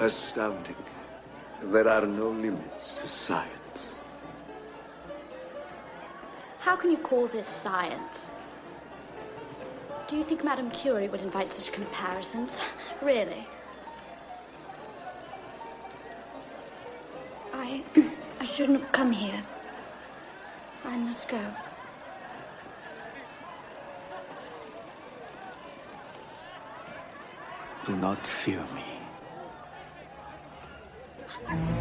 Astounding. There are no limits to science. How can you call this science? Do you think Madame Curie would invite such comparisons? Really? I. I shouldn't have come here. I must go. Do not fear me. Thank you.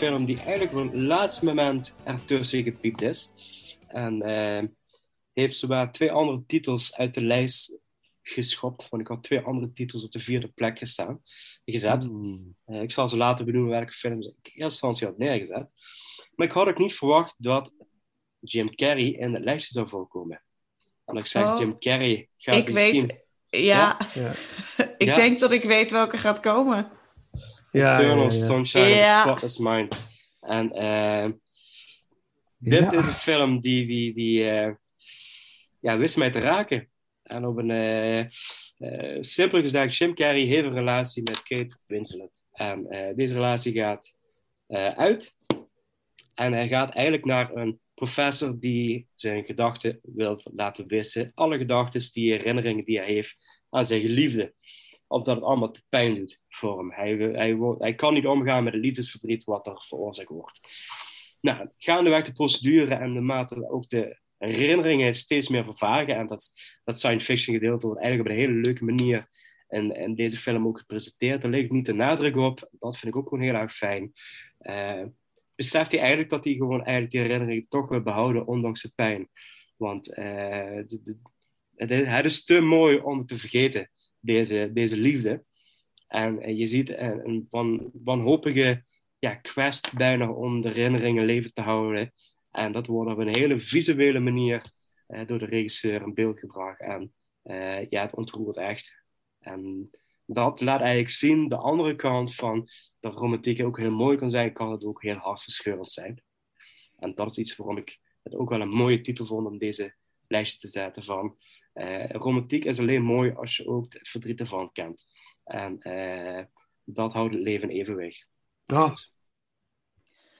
Film die eigenlijk op het laatste moment ertussen gepiept is. En uh, heeft zowel twee andere titels uit de lijst geschopt. Want ik had twee andere titels op de vierde plek gestaan, gezet. Mm. Uh, ik zal ze later benoemen welke films ik in eerste instantie had neergezet. Maar ik had ook niet verwacht dat Jim Carrey in het lijstje zou voorkomen. En ik zeg, oh, Jim Carrey gaat ik weet, zien. Ja, ja? ik denk dat ik weet welke gaat komen. Ja, Eternal Sunshine of Spotless Mind. En uh, dit is een film die, die, die uh, ja, wist mij te raken. En op een uh, simpel gezegd, Jim Carrey heeft een relatie met Kate Winslet. En deze relatie gaat uit. En hij gaat eigenlijk naar een professor die zijn gedachten wil laten wissen. Alle gedachten, die herinneringen die hij heeft aan zijn geliefde. Omdat het allemaal te pijn doet voor hem. Hij, hij, hij kan niet omgaan met het liefdesverdriet wat er veroorzaakt wordt. Nou, gaandeweg de procedure en de mate ook de herinneringen steeds meer vervagen. En dat, dat science fiction gedeelte wordt eigenlijk op een hele leuke manier in deze film ook gepresenteerd. Er ligt niet de nadruk op. Dat vind ik ook gewoon heel erg fijn. Uh, beseft hij eigenlijk dat hij gewoon eigenlijk die herinnering toch wil behouden, ondanks de pijn. Want uh, het is te mooi om te vergeten, deze, deze liefde. En, en je ziet een, een wanhopige ja, quest bijna om de herinneringen leven te houden. En dat wordt op een hele visuele manier uh, door de regisseur in beeld gebracht. En uh, ja, het ontroert echt. En dat laat eigenlijk zien de andere kant van dat romantiek ook heel mooi kan zijn, kan het ook heel hartverscheurend zijn. En dat is iets waarom ik het ook wel een mooie titel vond om deze lijstje te zetten van romantiek is alleen mooi als je ook het verdriet ervan kent. En uh, dat houdt het leven evenwicht. Ja.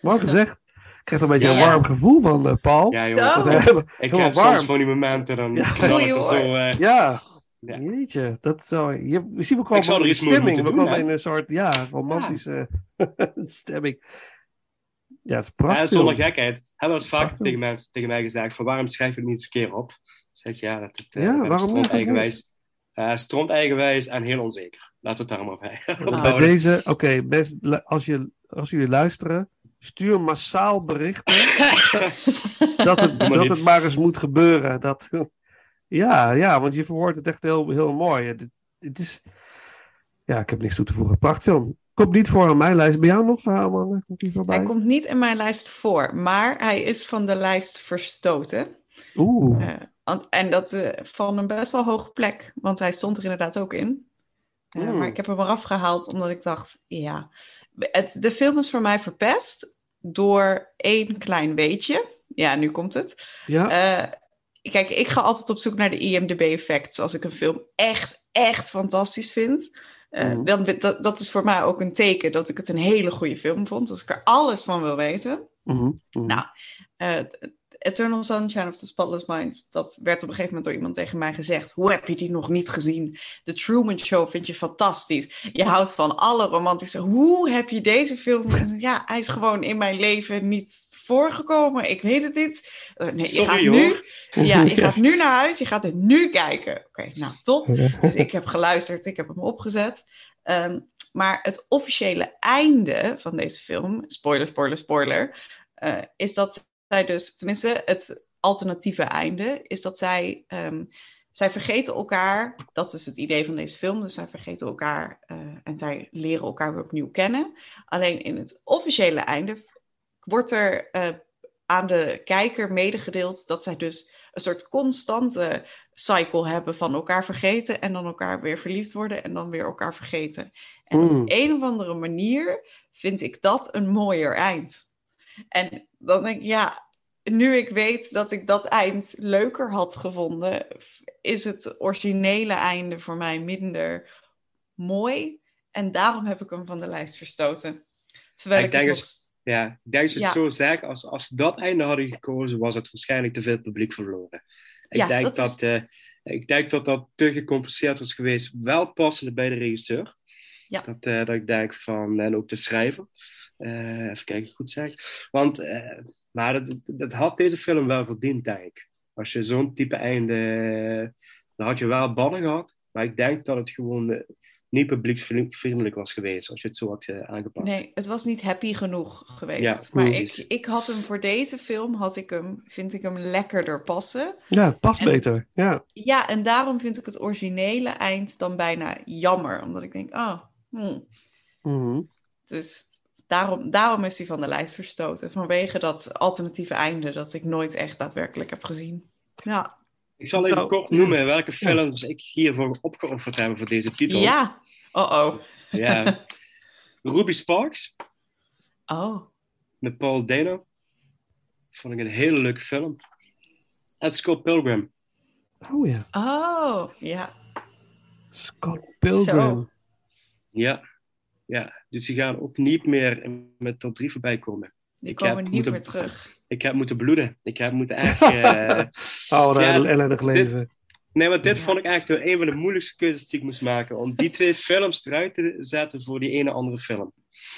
Mooi gezegd. Ik krijg er een beetje ja, een warm gevoel van, uh, Paul. Ja, jongens. ik heb warm. soms van die momenten, dan ja. er zo... ja, ja. Jeetje, dat zou... Je, we zien ook gewoon zou er iets stemming. We komen in een soort, ja, romantische ja. stemming. Ja, het is prachtig. Zonder gekheid. Hebben we het vaak tegen, mensen, tegen mij gezegd, van waarom schrijf je het niet eens een keer op? Zeg ja, dat het uh, ja, waarom eigenwijs, uh, stront eigenwijs en heel onzeker. Laten we het daar maar bij. Nou, deze, oké, okay, als, je, als jullie luisteren, stuur massaal berichten dat, het, dat het maar eens moet gebeuren. Dat, ja, ja, want je verwoordt het echt heel, heel mooi. Het, het, is... Ja, ik heb niks toe te voegen. Prachtfilm. Komt niet voor aan mijn lijst. Bij jou nog, Amanda? Komt hij, hij komt niet in mijn lijst voor, maar hij is van de lijst verstoten. Oeh. Uh, en dat uh, van een best wel hoge plek, want hij stond er inderdaad ook in. Uh, maar ik heb hem eraf gehaald omdat ik dacht, ja, het, de film is voor mij verpest door één klein weetje. Ja, nu komt het. Ja. Kijk, ik ga altijd op zoek naar de IMDb-effects als ik een film echt, echt fantastisch vind. Uh, dan, dat, dat is voor mij ook een teken dat ik het een hele goede film vond. Als ik er alles van wil weten. Mm -hmm. Nou, Eternal Sunshine of the Spotless Mind, dat werd op een gegeven moment door iemand tegen mij gezegd. Hoe heb je die nog niet gezien? The Truman Show vind je fantastisch. Je houdt van alle romantische. Hoe heb je deze film? Ja, hij is gewoon in mijn leven niet voorgekomen. Ik weet het niet. Uh, nee, Sorry, je gaat nu, ja, je gaat nu naar huis. Je gaat het nu kijken. Oké, nou top. Dus ik heb geluisterd. Ik heb hem opgezet. Um, maar het officiële einde van deze film, spoiler, spoiler, spoiler, uh, is dat zij dus, tenminste het alternatieve einde, is dat zij, um, zij vergeten elkaar, dat is het idee van deze film, dus zij vergeten elkaar uh, en zij leren elkaar weer opnieuw kennen. Alleen in het officiële einde wordt er uh, aan de kijker medegedeeld dat zij dus een soort constante cycle hebben van elkaar vergeten en dan elkaar weer verliefd worden en dan weer elkaar vergeten. En mm. op een of andere manier vind ik dat een mooier eind. En dan denk ik, ja, nu ik weet dat ik dat eind leuker had gevonden, is het originele einde voor mij minder mooi. En daarom heb ik hem van de lijst verstoten. Terwijl ik, ik denk nog... ja, ik denk dat je zo zeggen, als, als dat einde hadden gekozen, was het waarschijnlijk te veel publiek verloren. Ik, ja, denk, dat, dat uh, ik denk dat dat te gecompenseerd was geweest, wel passende bij de regisseur. Ja. Dat, uh, dat ik denk van, en ook de schrijver. Uh, even kijken, goed zeg. Want, uh, maar dat, dat, had deze film wel verdiend, denk ik. Als je zo'n type einde. Dan had je wel ballen gehad. Maar ik denk dat het gewoon. niet publiekvriendelijk was geweest als je het zo had uh, aangepakt. Nee, het was niet happy genoeg geweest. Ja, maar ik, ik had hem voor deze film, had ik hem, vind ik hem lekkerder passen. Ja, past beter. Ja. ja, en daarom vind ik het originele eind dan bijna jammer. Omdat ik denk, oh, hmm. Mhm. Dus daarom, daarom is hij van de lijst verstoten. Vanwege dat alternatieve einde dat ik nooit echt daadwerkelijk heb gezien. Ja. Ik zal even kort noemen welke films ik hiervoor opgeofferd heb voor deze titel. Ja, oh-oh. Ja. Ruby Sparks. Oh. Met Paul Dano. Vond ik een hele leuke film. En Scott Pilgrim. Oh ja. Oh, ja. Scott Pilgrim. Ja. Ja, dus die gaan ook niet meer met top 3 voorbij komen. Die komen niet moeten, meer terug. Ik heb moeten bloeden. Ik heb moeten eigenlijk... Uh, oh, een ellendig leven. nee, maar dit vond ik eigenlijk een van de moeilijkste keuzes die ik moest maken. Om die twee films eruit te zetten voor die ene andere film.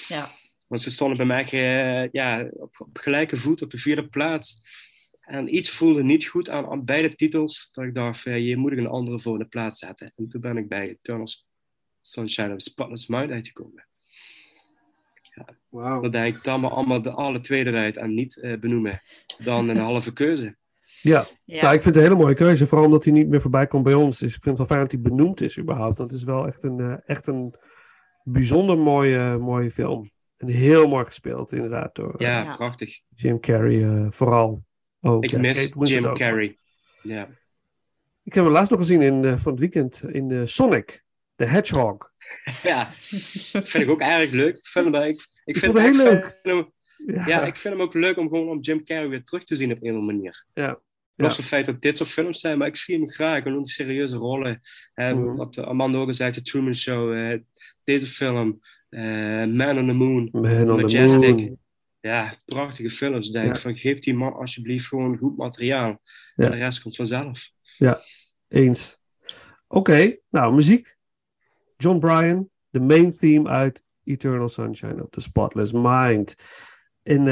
Ja. Want ze stonden bij mij uh, ja, op, op, gelijke voet op de vierde plaats. En iets voelde niet goed aan, aan beide titels. Dat ik dacht, uh, je moet ik een andere voor de plaats zetten. En toen ben ik bij Eternals Sunshine of Spotless Mind uitgekomen. Ja, wow. Dat denk ik dan maar allemaal de alle tweede eruit en niet uh, benoemen. Dan een halve keuze. Ja. ja. Nou, ik vind het een hele mooie keuze. Vooral omdat hij niet meer voorbij komt bij ons. Dus ik vind het wel fijn dat hij benoemd is überhaupt. Dat is wel echt een, uh, echt een bijzonder mooie, mooie film. En heel mooi gespeeld inderdaad door ja, ja. prachtig. Jim Carrey uh, vooral. Ook, ik mis Jim Carrey. Ja. Ik heb hem laatst nog gezien in, van het weekend in Sonic. The Hedgehog. ja, vind ik ook erg leuk. Ik vind hem, ik, ik vind het heel leuk. ja. ik vind hem ook leuk om gewoon om Jim Carrey weer terug te zien op een of andere manier. Ja. Los het feit dat dit soort films zijn, maar ik zie hem graag. En ook serieuze rollen. Mm. Wat Amanda ook zei, The Truman Show, uh, deze film, uh, Man on the Moon, Man Majestic. On the Moon. Ja, prachtige films. Denk ja. van, geef die man alsjeblieft gewoon goed materiaal. En de rest komt vanzelf. Ja, eens. Oké, nou, muziek. John Bryan, de main theme uit Eternal Sunshine of the Spotless Mind. En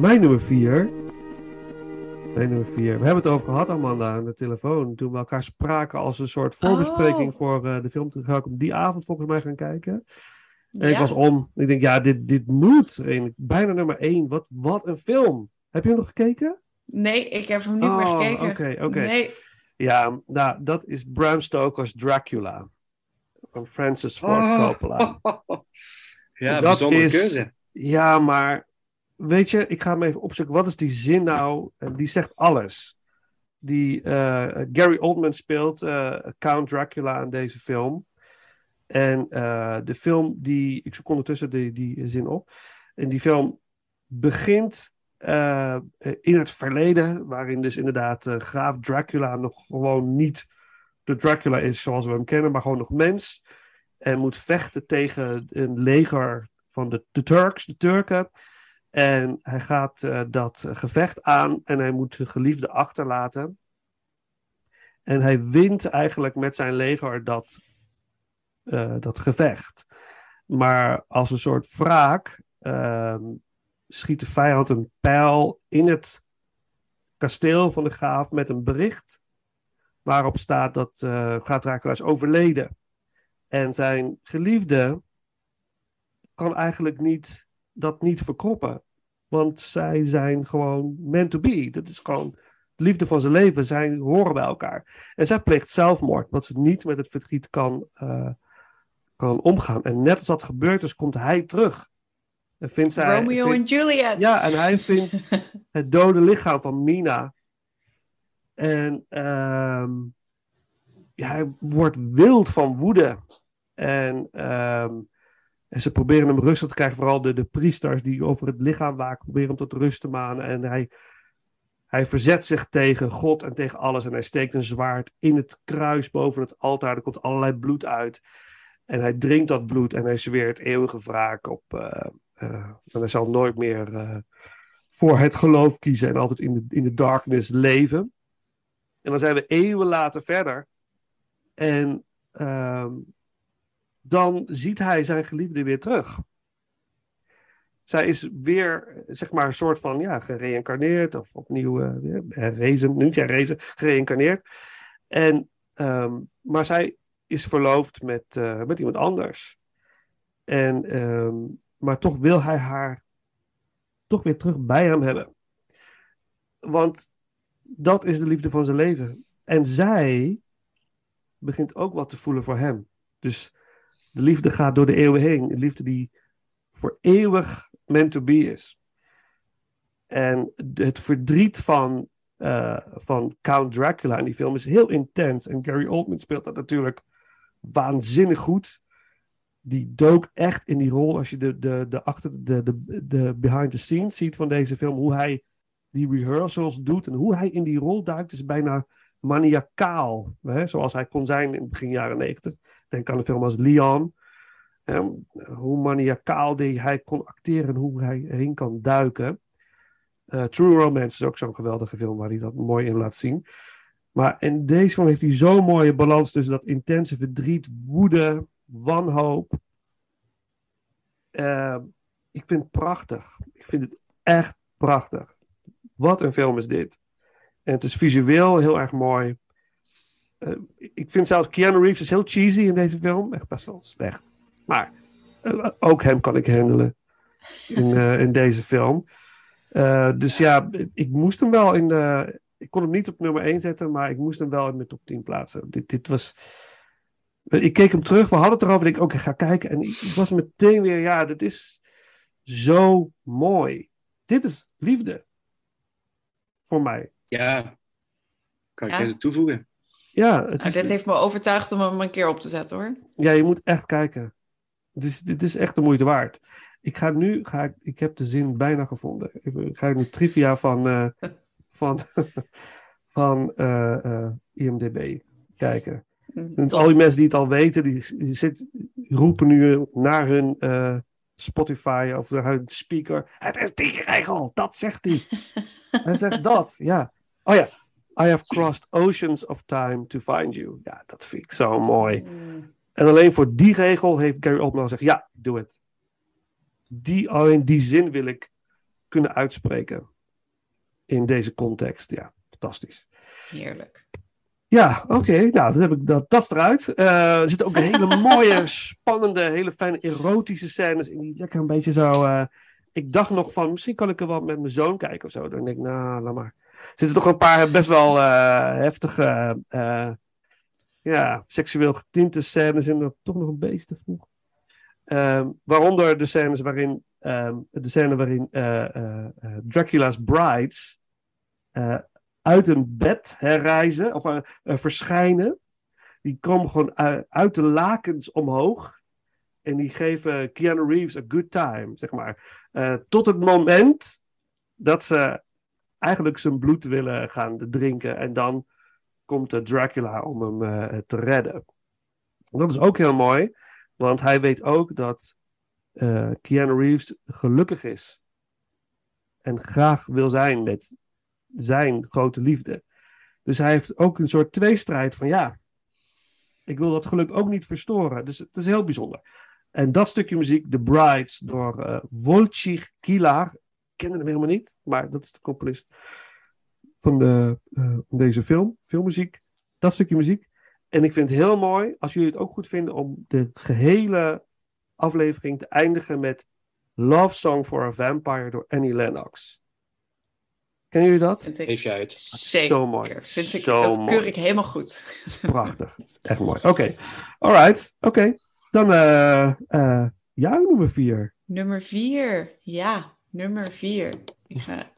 Mijn nummer vier. Mijn nummer vier. We hebben het over gehad, Amanda, aan de telefoon. Toen we elkaar spraken als een soort voorbespreking Oh. voor eh, de film. Toen ga ik op die avond volgens mij gaan kijken. En Ja. ik was om. Ik denk, ja, dit, dit moet. En bijna nummer één. Wat, wat een film. Heb je hem nog gekeken? Nee, ik heb hem niet oh, meer gekeken. Oké, oké. Nee. Ja, nou, dat is Bram Stoker's Dracula. Van Francis Ford oh. Coppola. ja, dat is, keuze. Ja, maar weet je, ik ga hem even opzoeken. Wat is die zin nou? Die zegt alles. Die, uh, Gary Oldman speelt uh, Count Dracula in deze film. En de film die, ik zoek ondertussen die, die zin op. En die film begint in het verleden, waarin dus inderdaad graaf Dracula nog gewoon niet de Dracula is zoals we hem kennen, maar gewoon nog mens. En moet vechten tegen een leger van de, de Turks, de Turken. En hij gaat uh, dat gevecht aan en hij moet zijn geliefde achterlaten. En hij wint eigenlijk met zijn leger dat, dat gevecht. Maar als een soort wraak ehm, schiet de vijand een pijl in het kasteel van de graaf met een bericht waarop staat dat uh, is overleden. En zijn geliefde kan eigenlijk niet, dat niet verkroppen. Want zij zijn gewoon meant to be. Dat is gewoon de liefde van zijn leven. Zij horen bij elkaar. En zij pleegt zelfmoord, want ze niet met het verdriet kan, uh, kan omgaan. En net als dat gebeurt is, komt hij terug. En vindt zij, Romeo en Juliet. Ja, en hij vindt het dode lichaam van Mina. En ehm, ja, hij wordt wild van woede. En, ehm, en ze proberen hem rustig te krijgen. Vooral de, de priesters die over het lichaam waken. Proberen hem tot rust te manen. En hij, hij verzet zich tegen God en tegen alles. En hij steekt een zwaard in het kruis boven het altaar. Er komt allerlei bloed uit. En hij drinkt dat bloed en hij zweert eeuwige wraak op, uh, uh, hij zal nooit meer uh, voor het geloof kiezen en altijd in de, in de darkness leven. En dan zijn we eeuwen later verder. En uh, dan ziet hij zijn geliefde weer terug. Zij is weer, zeg maar, een soort van, ja, gereïncarneerd. Of opnieuw, uh, herrezen, niet herrezen, gereïncarneerd. En, um, maar zij is verloofd met, uh, met iemand anders. En um, maar toch wil hij haar toch weer terug bij hem hebben. Want dat is de liefde van zijn leven. En zij begint ook wat te voelen voor hem. Dus de liefde gaat door de eeuwen heen. De liefde die voor eeuwig meant to be is. En het verdriet van, uh, van Count Dracula in die film is heel intens. En Gary Oldman speelt dat natuurlijk waanzinnig goed die dook echt in die rol. Als je de, de, de, achter, de, de, de behind the scenes ziet van deze film, hoe hij die rehearsals doet en hoe hij in die rol duikt, is bijna maniacaal. Hè? Zoals hij kon zijn in begin jaren negentig. Denk aan een film als Leon. hoe maniacaal die hij kon acteren en hoe hij erin kan duiken. Uh, True Romance is ook zo'n geweldige film waar hij dat mooi in laat zien. Maar in deze film heeft hij zo'n mooie balans tussen dat intense verdriet, woede, wanhoop. Uh, ik vind het prachtig. Ik vind het echt prachtig. Wat een film is dit. En het is visueel heel erg mooi. Uh, ik vind zelfs Keanu Reeves is heel cheesy in deze film. Echt best wel slecht. Maar uh, ook hem kan ik handelen in, in deze film. dus ja, ik moest hem wel in de... Ik kon hem niet op nummer 1 zetten, maar ik moest hem wel in de top 10 plaatsen. Dit, dit was ik keek hem terug, we hadden het erover. Ik oké, ga kijken. En ik was meteen weer, ja, dit is zo mooi. Dit is liefde. Voor mij. Ja, kan ik ja. deze toevoegen? Ja, het nou, dit heeft me overtuigd om hem een keer op te zetten hoor. Ja, je moet echt kijken. Dit is, dit is echt de moeite waard. Ik ga nu, ga ik, ik heb de zin bijna gevonden. Ik ga nu trivia van, uh, van, van uh, uh, IMDB kijken. En al die mensen die het al weten, die, die, zit, roepen nu naar hun uh, Spotify of naar hun speaker. Het is die regel, dat zegt hij. hij zegt dat, ja. Oh ja, I have crossed oceans of time to find you. Ja, dat vind ik zo mooi. Mm. En alleen voor die regel heeft Gary Oldman gezegd, ja, doe het. Die, alleen die zin wil ik kunnen uitspreken in deze context. Ja, fantastisch. Heerlijk. Ja, oké. Nou, dat, heb ik, dat, dat is eruit. Uh, er zitten ook hele mooie, spannende, hele fijne erotische scènes in. Die lekker een beetje zo... Uh, ik dacht nog van, misschien kan ik er wel met mijn zoon kijken of zo. Dan denk ik, nou, laat maar. Zitten toch een paar best wel uh, heftige, uh, ja, seksueel getinte scènes in, dat toch nog een beetje te vroeg. Um, waaronder de scènes waarin, um, de scène waarin Dracula's brides uit een bed herreizen, of verschijnen. Die komen gewoon uit de lakens omhoog. En die geven Keanu Reeves a good time, zeg maar. tot het moment dat ze eigenlijk zijn bloed willen gaan drinken. En dan komt de Dracula om hem uh, te redden. Dat is ook heel mooi, want hij weet ook dat uh, Keanu Reeves gelukkig is. En graag wil zijn met zijn grote liefde. Dus hij heeft ook een soort tweestrijd van ja, ik wil dat geluk ook niet verstoren. Dus het is heel bijzonder. En dat stukje muziek, The Brides, door uh, Kilar kende hem helemaal niet, maar dat is de componist van de, uh, deze film, filmmuziek. Dat stukje muziek. En ik vind het heel mooi, als jullie het ook goed vinden, om de gehele aflevering te eindigen met Love Song for a Vampire door Annie Lennox. Kennen jullie dat? Geef jij het? Zeker. Zo mooi. Vind ik, Zo dat mooi. keur ik helemaal goed. prachtig. echt mooi. Oké. Okay. Alright. Oké. Dan uh, uh, jouw nummer vier. Nummer vier. Ja. Nummer vier. Ik ga...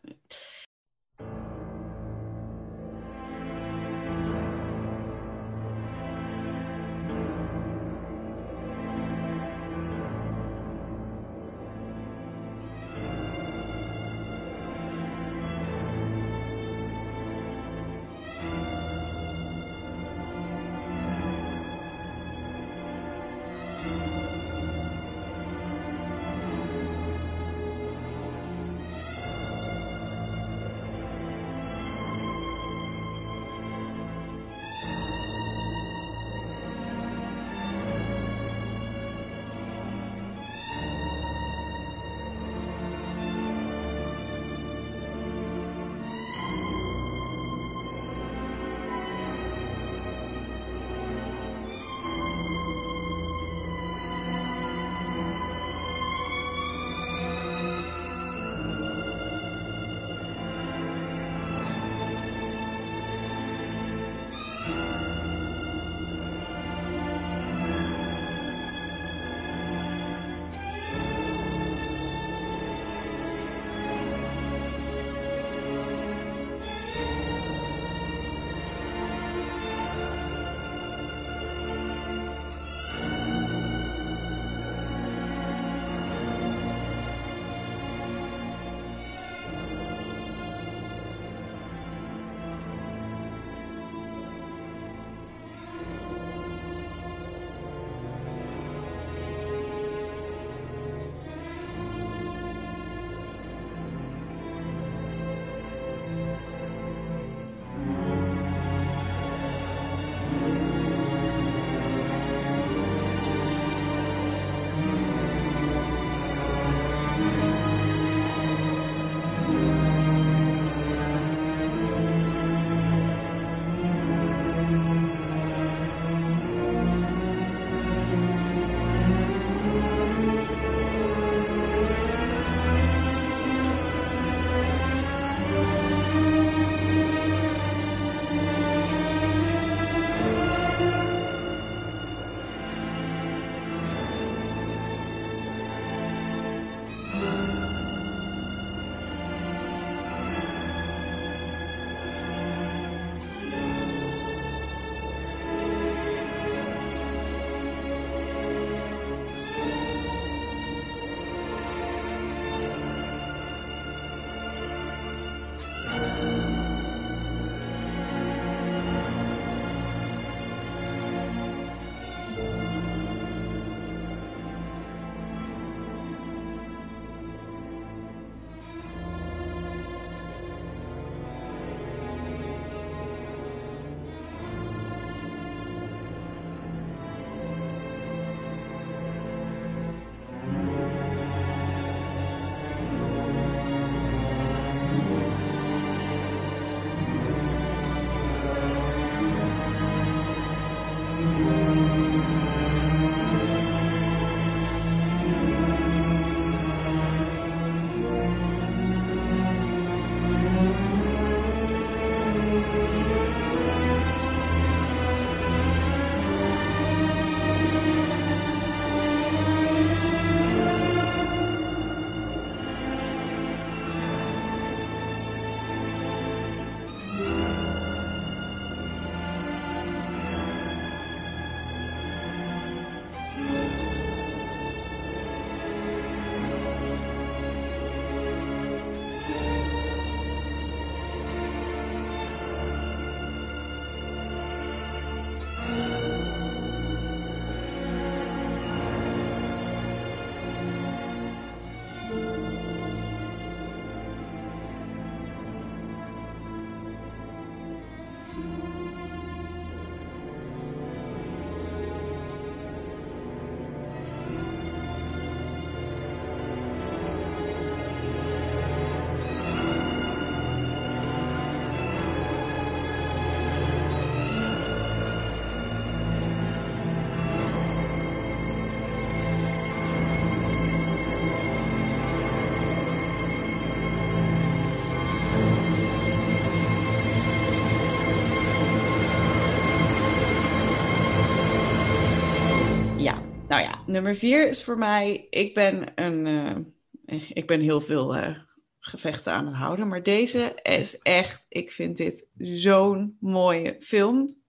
nummer vier is voor mij. Ik ben een. Uh, ik ben heel veel uh, gevechten aan het houden. Maar deze is echt. Ik vind dit zo'n mooie film.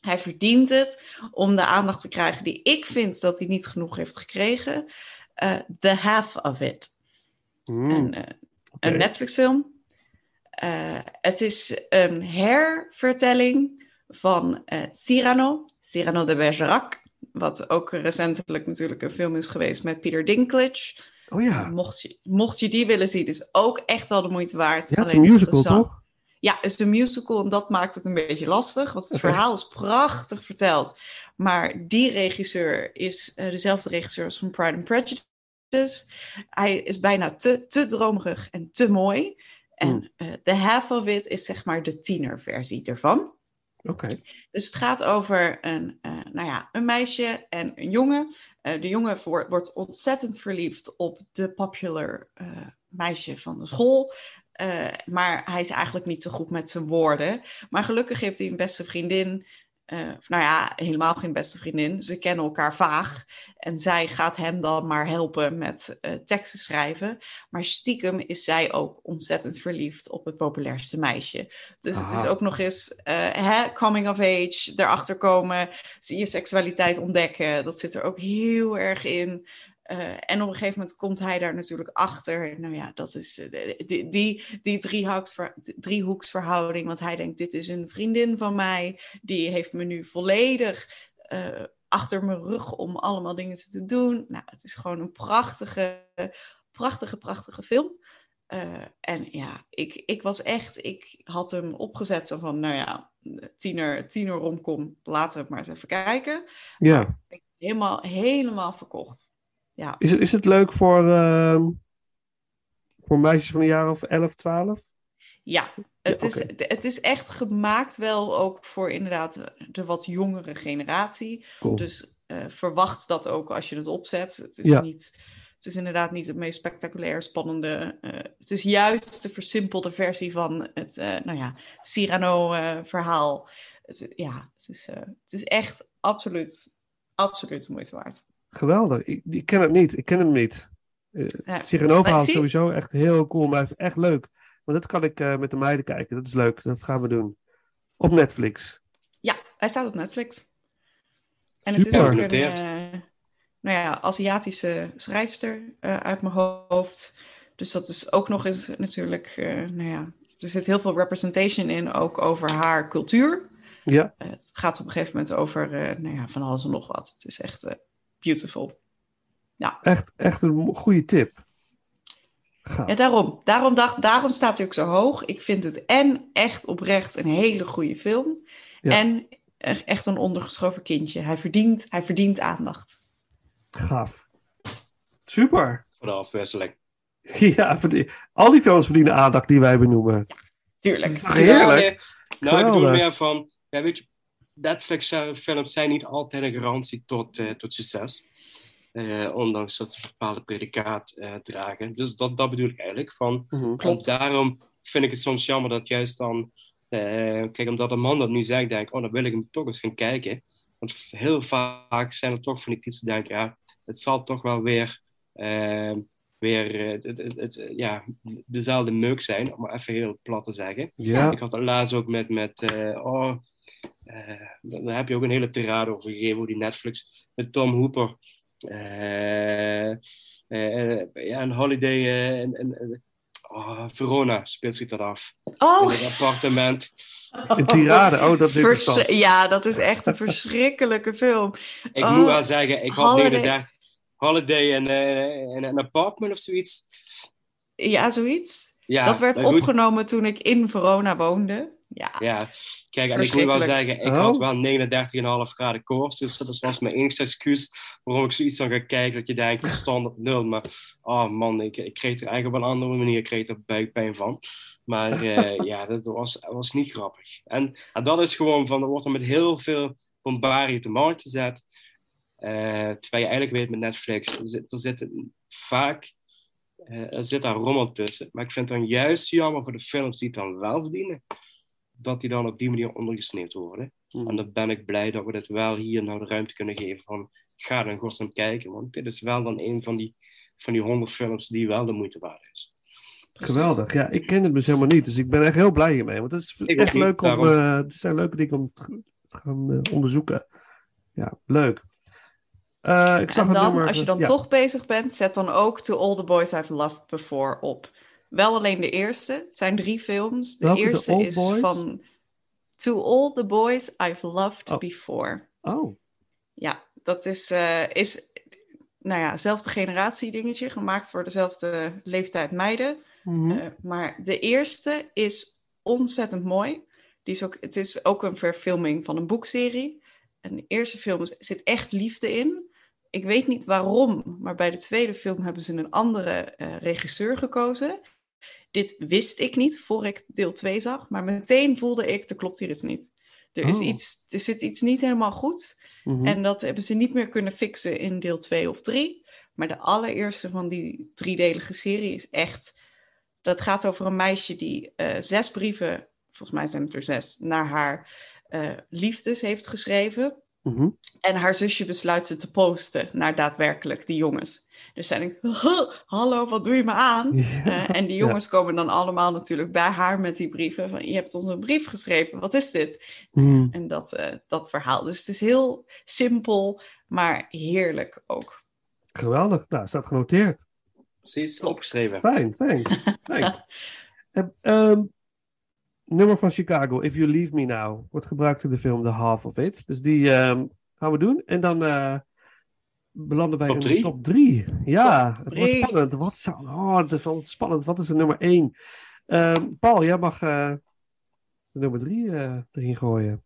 Hij verdient het om de aandacht te krijgen die ik vind dat hij niet genoeg heeft gekregen. Uh, The Half of It. Mm, een, okay. een Netflix-film. het is een hervertelling van Cyrano, Cyrano de Bergerac. Wat ook recentelijk natuurlijk een film is geweest met Peter Dinklage. Oh ja. Mocht je, mocht je die willen zien, is ook echt wel de moeite waard. Ja, het is een musical, toch? Ja, het is een musical en dat maakt het een beetje lastig. Want het verhaal is prachtig verteld. Maar die regisseur is uh, dezelfde regisseur als van Pride and Prejudice. Hij is bijna te, te dromerig en te mooi. En uh, The Half of It is zeg maar de tienerversie ervan. Dus het gaat over een, uh, nou ja, een meisje en een jongen. Uh, de jongen wordt ontzettend verliefd op de popular uh, meisje van de school. maar hij is eigenlijk niet zo goed met zijn woorden. Maar gelukkig heeft hij een beste vriendin uh, nou ja, helemaal geen beste vriendin. Ze kennen elkaar vaag. En zij gaat hem dan maar helpen met uh, teksten schrijven. Maar stiekem is zij ook ontzettend verliefd op het populairste meisje. Dus Aha. het is ook nog eens uh, hè, coming of age, erachter komen, je seksualiteit ontdekken. Dat zit er ook heel erg in. Uh, en op een gegeven moment komt hij daar natuurlijk achter. Nou ja, dat is uh, die, die, die driehoeksver, driehoeksverhouding. Want hij denkt, dit is een vriendin van mij. Die heeft me nu volledig uh, achter mijn rug om allemaal dingen te doen. Nou, het is gewoon een prachtige, prachtige, prachtige film. en ja, ik, ik was echt, ik had hem opgezet van, nou ja, tiener, tiener romcom, laten we het maar eens even kijken. Ja. Helemaal, helemaal verkocht. Ja. Is, is het leuk voor, uh, voor meisjes van een jaar of 11, 12? Ja, het, ja, is, okay. het is echt gemaakt wel ook voor inderdaad de wat jongere generatie. Cool. Dus uh, verwacht dat ook als je het opzet. Het is, ja. niet, het is inderdaad niet het meest spectaculair spannende. Uh, het is juist de versimpelde versie van het uh, nou ja, Cyrano-verhaal. Het, ja, het is, het is echt absoluut, absoluut de moeite waard. Geweldig. Ik, ik, ken het niet. Ik ken hem niet. Uh, ja. Sigenoverhaal is sowieso echt heel cool, maar echt leuk. Want dat kan ik uh, met de meiden kijken. Dat is leuk. Dat gaan we doen. Op Netflix. Ja, hij staat op Netflix. En het Super. is ook een uh, nou ja, Aziatische schrijfster uit mijn hoofd. Dus dat is ook nog eens natuurlijk, nou ja, er zit heel veel representation in, ook over haar cultuur. Ja. het gaat op een gegeven moment over, nou ja, van alles en nog wat. Het is echt beautiful. Ja. Echt, echt een goede tip. Gaaf. Ja, daarom. Daarom, dacht, daarom staat hij ook zo hoog. Ik vind het en echt oprecht een hele goede film. Ja. En echt een ondergeschoven kindje. Hij verdient, hij verdient aandacht. Gaaf. Super. Voor de afwisseling. Ja, al die films verdienen aandacht die wij benoemen. Tuurlijk. Heerlijk. Ja, nou, ik bedoel meer van, ja, weet je, Netflix-films zijn niet altijd een garantie tot, uh, tot succes. Uh, ondanks dat ze een bepaalde predicaat dragen. Dus dat, dat bedoel ik eigenlijk. Van, mm-hmm. Klopt. Daarom vind ik het soms jammer dat juist dan... kijk, omdat een man dat nu zegt, denk ik... Oh, dan wil ik hem toch eens gaan kijken. Want heel vaak zijn er toch van die titels die denken... Ja, het zal toch wel weer... weer het, het, het, ja, dezelfde meuk zijn, om maar even heel plat te zeggen. Ja. Ik had het laatst ook met, met oh, daar heb je ook een hele tirade over gegeven, hoe die Netflix met Tom Hooper. Uh, uh, ja, een holiday in, oh, Verona speelt zich dat af. Oh. In het appartement. Een tirade, oh, dat is interessant. Ja, dat is echt een verschrikkelijke film. Ik oh, moet wel zeggen, ik had 39 Holiday in, in een apartment of zoiets. Ja, zoiets. Ja, dat werd opgenomen toen ik in Verona woonde. Ja, ja. kijk, en ik moet wel zeggen, ik oh. had wel 39,5 graden koorts, dus dat was mijn enigste excuus waarom ik zoiets dan ga kijken, dat je denkt, verstandig nul, maar oh man, ik, ik kreeg er eigenlijk op een andere manier ik kreeg er buikpijn van. Maar uh, ja, dat was, was niet grappig. En, en, dat is gewoon van, er wordt er met heel veel bombarie op de markt gezet, uh, terwijl je eigenlijk weet met Netflix, er zit, er zit vaak uh, er zit daar rommel tussen. Maar ik vind het dan juist jammer voor de films die het dan wel verdienen dat die dan op die manier ondergesneeuwd worden. Hmm. En dan ben ik blij dat we dit wel hier nou de ruimte kunnen geven van ga dan godsnaam kijken. Want dit is wel dan een van die, van die honderd films die wel de moeite waard is. Geweldig. Ja, ik ken het dus helemaal niet. Dus ik ben echt heel blij hiermee. Want het is echt leuk om... Uh, het zijn leuke dingen om te gaan uh, onderzoeken. Ja, leuk. Uh, ik zag en dan, nummer, als je dan ja. toch bezig bent, zet dan ook To All The Boys I've Loved Before op. Wel alleen de eerste. Het zijn drie films. De Welke, eerste is Boys? van To All The Boys I've Loved Oh. Before. Oh, Ja, dat is, eh, is nou ja, zelfde generatie dingetje, gemaakt voor dezelfde leeftijd meiden. mhm. Eh, maar de eerste is ontzettend mooi. Die is ook, het is ook een verfilming van een boekserie. En de eerste film is- zit echt liefde in. Ik weet niet waarom, maar bij de tweede film hebben ze een andere eh, regisseur gekozen. Dit wist ik niet voor ik deel 2 zag, maar meteen voelde ik, er klopt hier iets niet. Er, is Oh. iets, er zit iets niet helemaal goed. mhm. En dat hebben ze niet meer kunnen fixen in deel 2 of 3. Maar de allereerste van die driedelige serie is echt. Dat gaat over een meisje die eh, zes brieven, volgens mij zijn het er zes, naar haar eh, liefdes heeft geschreven. Mhm. En haar zusje besluit ze te posten naar daadwerkelijk die jongens. Dus zij denkt, hallo, wat doe je me aan? Ja. Eh, en die Ja. jongens komen dan allemaal natuurlijk bij haar met die brieven. Van, je hebt ons een brief geschreven, wat is dit? Mhm. En dat, eh, dat verhaal. Dus het is heel simpel, maar heerlijk ook. Geweldig. Nou, staat genoteerd. Precies, opgeschreven. Fijn, thanks. thanks. Eh, ehm, nummer van Chicago, If You Leave Me Now, wordt gebruikt in de film The Half of It. Dus die ehm, gaan we doen. En dan eh, belanden wij Top in de top drie. Ja, het wordt drie. spannend. Wat, zou, oh, het is wel spannend. Wat is de nummer één? Ehm, Paul, jij mag eh, de nummer drie eh, erin gooien.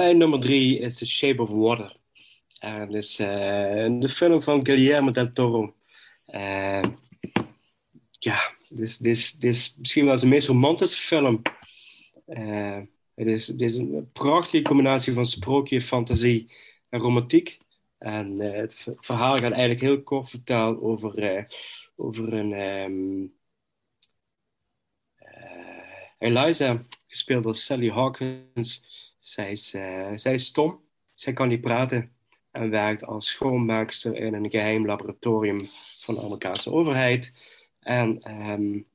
Mijn nummer drie is The Shape of Water. En is uh, de film van Guillermo del Toro. Ja, dit is, dit, is, is misschien wel zijn meest romantische film. Het, is, het is een prachtige combinatie van sprookje, fantasie en romantiek. En het verhaal gaat eigenlijk heel kort verteld over, over een um, Eliza, gespeeld door Sally Hawkins. Zij is, zij is stom, zij kan niet praten en werkt als schoonmaakster in een geheim laboratorium van de Amerikaanse overheid. En um,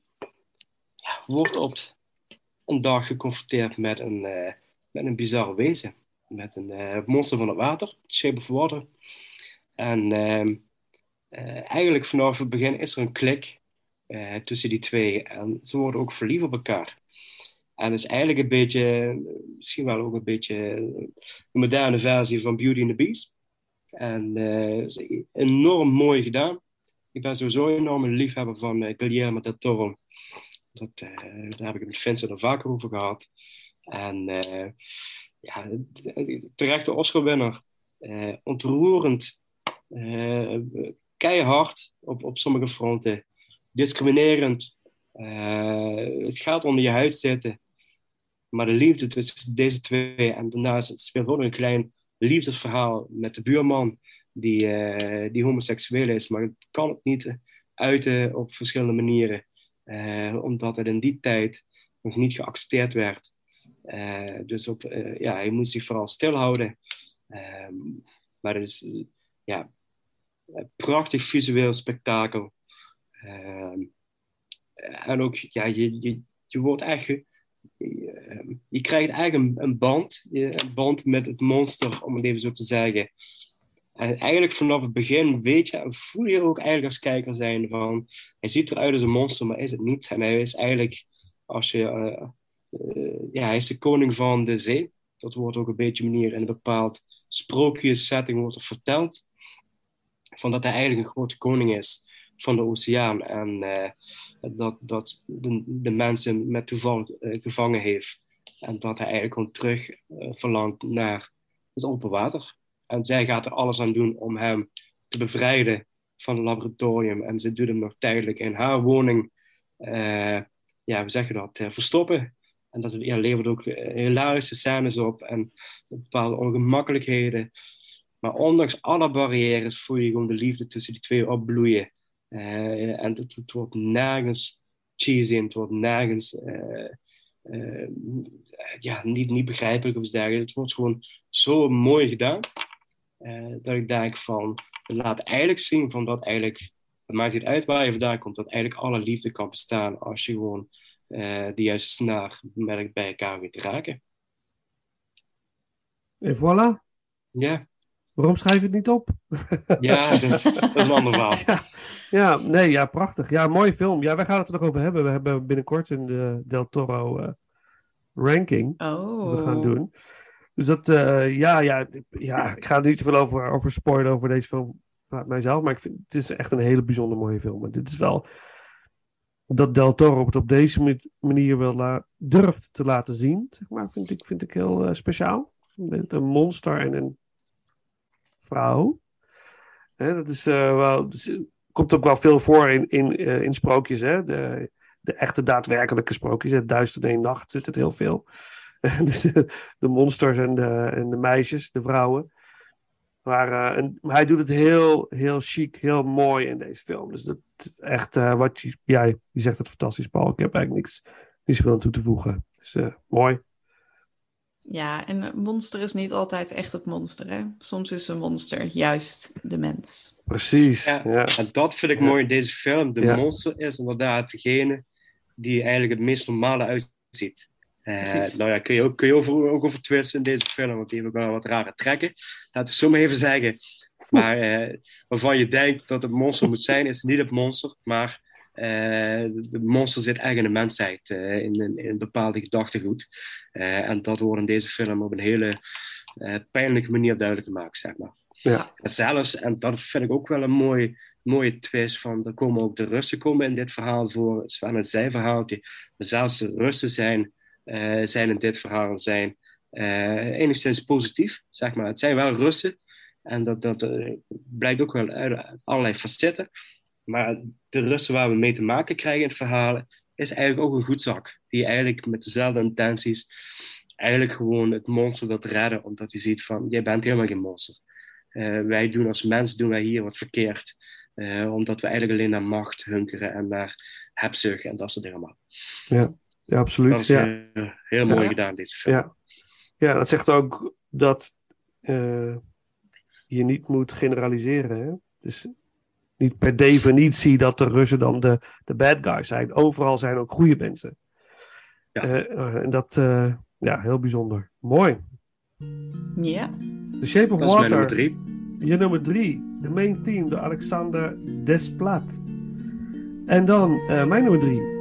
ja, wordt op een dag geconfronteerd met een, uh, met een bizarre wezen. Met een uh, monster van het water, Shape of Water. En uh, eigenlijk vanaf het begin is er een klik tussen die twee. En ze worden ook verliefd op elkaar. En is eigenlijk een beetje, misschien wel ook een beetje een moderne versie van Beauty and the Beast. En uh, enorm mooi gedaan. Ik ben sowieso een liefhebber van uh, Guillermo del Toro. Dat, uh, daar heb ik het met Vincent er vaker over gehad. En ja, terechte Oscar-winnaar. ontroerend. keihard op, op sommige fronten. Discriminerend. het gaat onder je huid zitten. Maar de liefde tussen deze twee en daarnaast speelt ook een klein liefdesverhaal met de buurman die, uh, die homoseksueel is, maar kan het niet uiten op verschillende manieren, uh, omdat het in die tijd nog niet geaccepteerd werd. Uh, dus op, ja, hij moet zich vooral stilhouden. Ehm, maar het is ja, een prachtig visueel spektakel. Ehm, en ook, ja, je, je, je wordt echt Je krijgt eigenlijk een, band, een band met het monster, om het even zo te zeggen. En eigenlijk vanaf het begin weet je, voel je ook eigenlijk als kijker zijn van, hij ziet eruit als een monster, maar is het niet. En hij is eigenlijk, als je, uh, uh, ja, hij is de koning van de zee. Dat wordt ook een beetje manier in een bepaald sprookjessetting wordt er verteld. Van dat hij eigenlijk een grote koning is van de oceaan. En uh, dat, dat de, de, mensen met toeval uh, gevangen heeft. En dat hij eigenlijk gewoon terug uh, verlangt naar het open water. En zij gaat er alles aan doen om hem te bevrijden van het laboratorium. En ze doet hem nog tijdelijk in haar woning, ja, we zeggen dat, verstoppen. En dat ja, levert ook hilarische scènes op en bepaalde ongemakkelijkheden. Maar ondanks alle barrières voel je gewoon de liefde tussen die twee opbloeien. Uh, en het, het, wordt nergens cheesy en het wordt nergens uh, uh, ja, niet, niet begrijpelijk of dergelijke. Het wordt gewoon zo mooi gedaan dat ik denk van, laat eigenlijk zien van dat eigenlijk, het maakt niet uit waar je vandaan komt, dat eigenlijk alle liefde kan bestaan als je gewoon de juiste snaar merkt bij elkaar weet te raken. En voilà. Ja. Waarom schrijf je het niet op? Ja, dat, dat is een ander verhaal. Ja, ja, nee, ja, prachtig. Ja, mooie film. Ja, wij gaan het er nog over hebben. We hebben binnenkort een de Del Toro uh, ranking oh. we gaan doen. Dus dat, uh, ja, ja, ja, ik ga er niet te veel over, over spoilen over deze film mijzelf. Maar ik vind, het is echt een hele bijzonder mooie film. En dit is wel dat Del Toro het op deze manier wel la, durft te laten zien, zeg maar, vind ik, vind ik heel uh, speciaal. Met een monster en een vrouw. Hè, dat is uh, wel, dus, komt ook wel veel voor in, in, uh, in sprookjes. Hè? De, de echte daadwerkelijke sprookjes. Het duister in nacht zit het heel veel. dus, de monsters en de, en de meisjes, de vrouwen. Maar, uh, maar, hij doet het heel, heel chic, heel mooi in deze film. Dus dat is echt wat je. Ja, je zegt het fantastisch, Paul. Ik heb eigenlijk niks, niks veel aan toe te voegen. Dus mooi. Ja, en een monster is niet altijd echt het monster. Hè? Soms is een monster juist de mens. Precies. Ja, ja. En dat vind ik mooi in deze film. De monster is inderdaad degene die eigenlijk het meest normale uitziet. Uh, nou ja, kun je ook, kun je over, ook over twisten in deze film, want die hebben wel wat rare trekken. Laten we zo maar even zeggen. Maar uh, waarvan je denkt dat het monster moet zijn, is niet het monster, maar de monster zit echt in de mensheid, uh, in, in, bepaalde gedachtegoed. Uh, en dat wordt in deze film op een hele pijnlijke manier duidelijk gemaakt, zeg maar. Ja. En zelfs, en dat vind ik ook wel een mooi, mooie twist, van er komen ook de Russen komen in dit verhaal voor. Het is wel een zijverhaaltje, maar zelfs de Russen zijn, zijn in dit verhaal zijn enigszins positief, zeg maar. Het zijn wel Russen en dat, dat blijkt ook wel uit allerlei facetten. Maar de Russen waar we mee te maken krijgen in het verhaal is eigenlijk ook een goed zak. Die eigenlijk met dezelfde intenties eigenlijk gewoon het monster wilt redden. Omdat hij ziet van, jij bent helemaal geen monster. Uh, wij doen als mens doen wij hier wat verkeerd. Uh, omdat we eigenlijk alleen naar macht hunkeren en naar hebzucht en dat soort dingen allemaal. Ja, ja absoluut. Dat is ja. Uh, heel mooi ja. gedaan, deze film. Ja. ja, dat zegt ook dat je niet moet generaliseren. Hè? Dus niet per definitie dat de Russen dan de, de bad guys zijn. Overal zijn ook goede mensen. Ja. en dat, ja, heel bijzonder. Mooi. Ja. The Shape of dat Water. is mijn nummer drie. Je nummer drie. The Main Theme door Alexander Desplat. En dan uh, mijn nummer drie.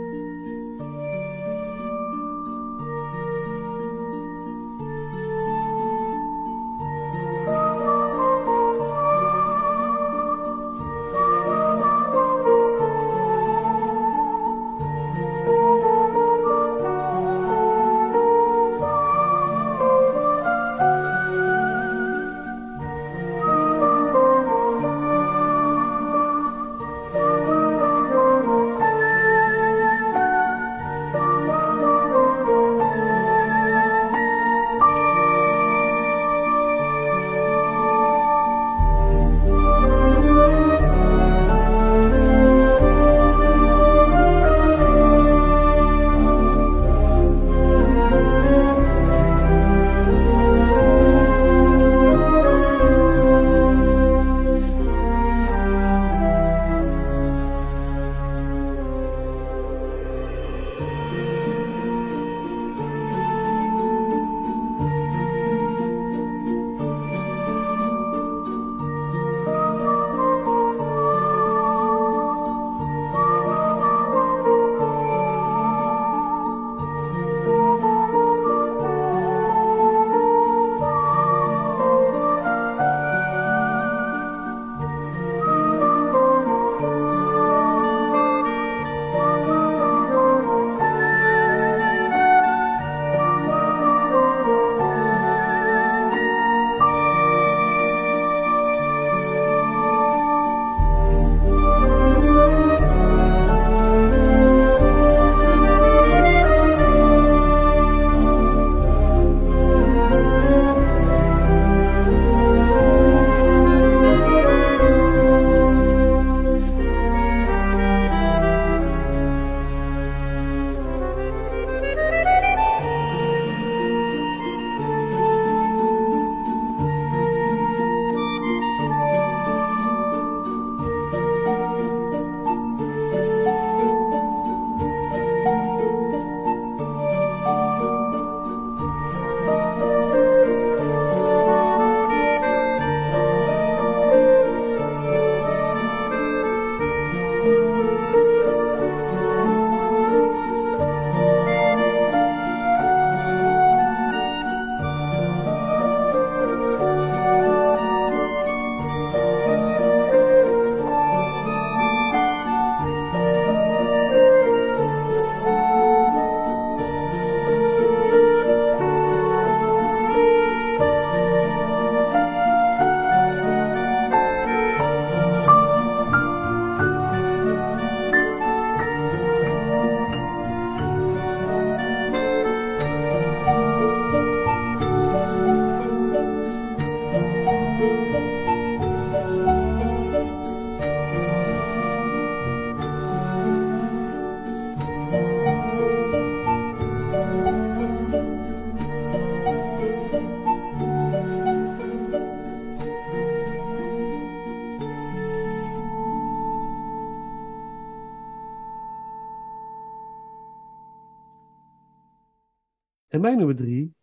Mijn nummer drie.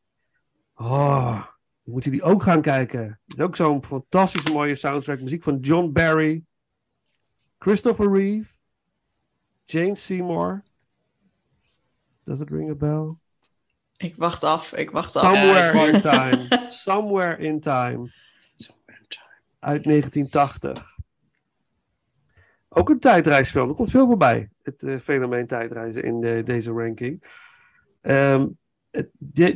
Oh, dan moet je die ook gaan kijken. Het is ook zo'n fantastisch mooie soundtrack. Muziek van John Barry. Christopher Reeve. Jane Seymour. Does it ring a bell? Ik wacht af, ik wacht af. Somewhere Ja, ik in wacht- Time. Somewhere in Time. Uit 1980. Ook een tijdreisfilm. Er komt veel voorbij. Het eh, fenomeen tijdreizen in de- deze ranking.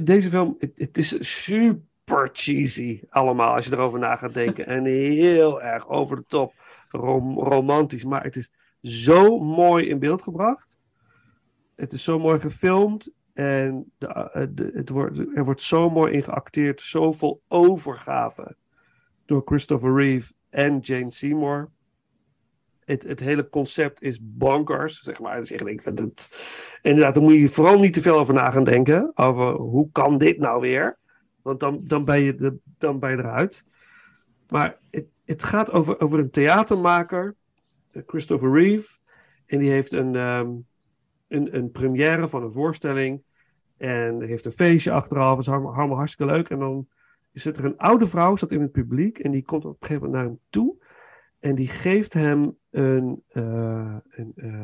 Deze film, het is super cheesy allemaal als je erover na gaat denken. en heel erg over de top, romantisch. Maar het is zo mooi in beeld gebracht. Het is zo mooi gefilmd. En de, eh, de, het wordt, er wordt zo mooi in geacteerd. Zoveel overgave door Christopher Reeve en Jane Seymour. Het, het hele concept is bonkers, zeg maar. Dus ik denk, inderdaad, daar moet je vooral niet te veel over na gaan denken. Over hoe kan dit nou weer? Want dan, dan, ben, je dan ben je eruit. Maar het, het gaat over, over een theatermaker, Christopher Reeve. En die heeft een, um, een, een première van een voorstelling. En heeft een feestje achteraf. Dat is allemaal, hartstikke leuk. En dan zit er een oude vrouw, staat in het publiek. En die komt op een gegeven moment naar hem toe. En die geeft hem een, uh, een, uh,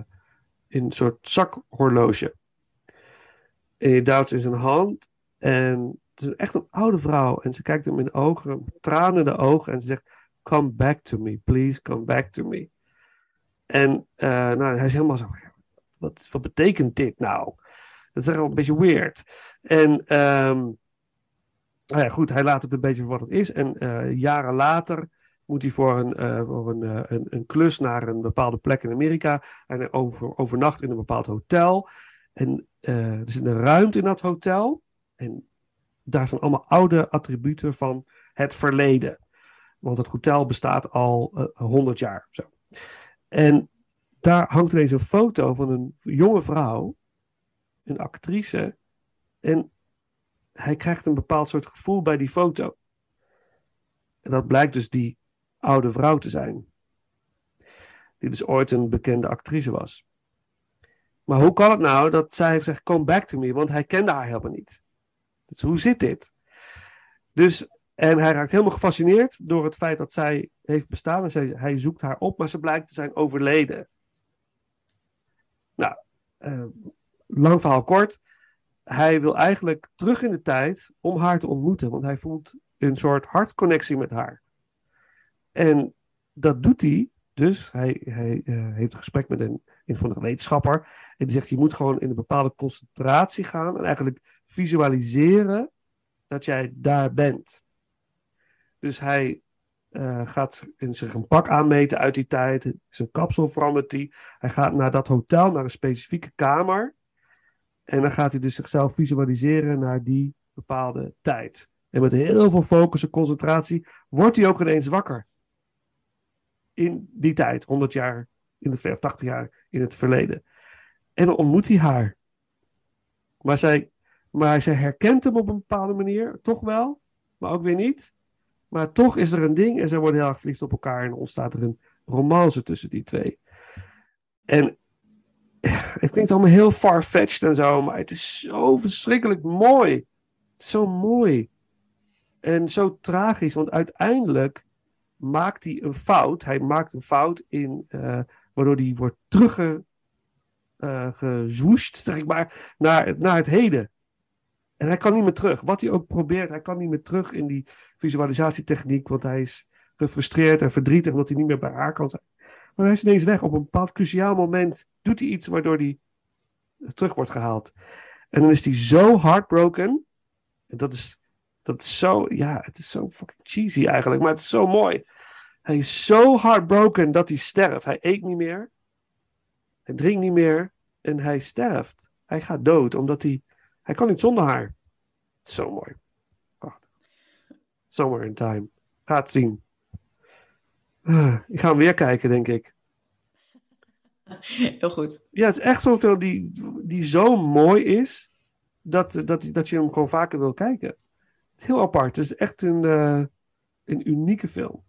een soort zakhorloge. En die duwt in zijn hand. En het is echt een oude vrouw. En ze kijkt hem in de ogen, tranen in de ogen. En ze zegt: Come back to me, please, come back to me. En uh, nou, hij is helemaal zo: wat, wat betekent dit nou? Dat is echt wel een beetje weird. En um, nou ja, goed, hij laat het een beetje voor wat het is. En jaren later moet hij voor, een, uh, voor een, uh, een, een, klus naar een bepaalde plek in Amerika. En over, overnacht in een bepaald hotel. En er zit een ruimte in dat hotel. En daar zijn allemaal oude attributen van het verleden. Want het hotel bestaat al 100 jaar. Zo. En daar hangt ineens een foto van een jonge vrouw een actrice. En hij krijgt een bepaald soort gevoel bij die foto. En dat blijkt dus die oude vrouw te zijn. Die dus ooit een bekende actrice was. Maar hoe kan het nou dat zij zegt: Come back to me? Want hij kende haar helemaal niet. Dus hoe zit dit? Dus, en hij raakt helemaal gefascineerd door het feit dat zij heeft bestaan. En zij, hij zoekt haar op, maar ze blijkt te zijn overleden. Nou, uh, lang verhaal kort. Hij wil eigenlijk terug in de tijd om haar te ontmoeten, want hij voelt een soort hartconnectie met haar. En dat doet hij dus. Hij, hij uh, heeft een gesprek met een, een van de wetenschapper. En die zegt: Je moet gewoon in een bepaalde concentratie gaan. En eigenlijk visualiseren dat jij daar bent. Dus hij uh, gaat in zich een pak aanmeten uit die tijd. Zijn kapsel verandert hij. Hij gaat naar dat hotel, naar een specifieke kamer. En dan gaat hij dus zichzelf visualiseren naar die bepaalde tijd. En met heel veel focus en concentratie wordt hij ook ineens wakker. In die tijd, 100 jaar in het verleden, 80 jaar in het verleden. En dan ontmoet hij haar. Maar zij, maar zij herkent hem op een bepaalde manier, toch wel, maar ook weer niet. Maar toch is er een ding en zij worden heel erg verliefd op elkaar en ontstaat er een romance tussen die twee. En het klinkt allemaal heel far-fetched en zo, maar het is zo verschrikkelijk mooi. Zo mooi. En zo tragisch, want uiteindelijk maakt hij een fout. Hij maakt een fout in, uh, waardoor hij wordt teruggezwoest, uh, zeg ik maar, naar, naar het heden. En hij kan niet meer terug. Wat hij ook probeert, hij kan niet meer terug in die visualisatietechniek, want hij is gefrustreerd en verdrietig omdat hij niet meer bij haar kan zijn. Maar hij is ineens weg. Op een bepaald cruciaal moment doet hij iets waardoor hij terug wordt gehaald. En dan is hij zo heartbroken. En dat is, dat is zo, ja, het is zo fucking cheesy eigenlijk, maar het is zo mooi. Hij is zo heartbroken dat hij sterft. Hij eet niet meer. Hij drinkt niet meer. En hij sterft. Hij gaat dood, omdat hij, hij kan niet zonder haar. Zo mooi. Prachtig. Somewhere in time. Ga het zien. Ah, ik ga hem weer kijken, denk ik. Heel goed. Ja, het is echt zo'n film die, die zo mooi is, dat, dat, dat je hem gewoon vaker wil kijken. Heel apart. Het is echt een, uh, een unieke film.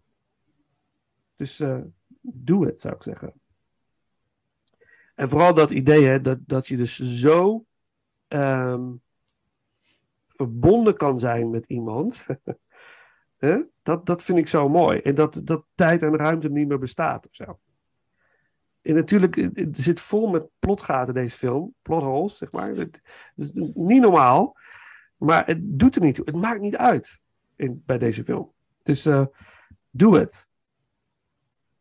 Dus uh, doe zou ik zeggen. En vooral dat idee, hè, dat, dat je dus zo um, verbonden kan zijn met iemand. Dat, dat vind ik zo mooi. En dat, dat tijd en ruimte niet meer bestaat of zo. En natuurlijk, zit vol met plotgaten deze film. Plotholes, zeg maar. Het, is niet normaal. Maar het doet er niet toe. Het maakt niet uit in, bij deze film. Dus uh, doe het.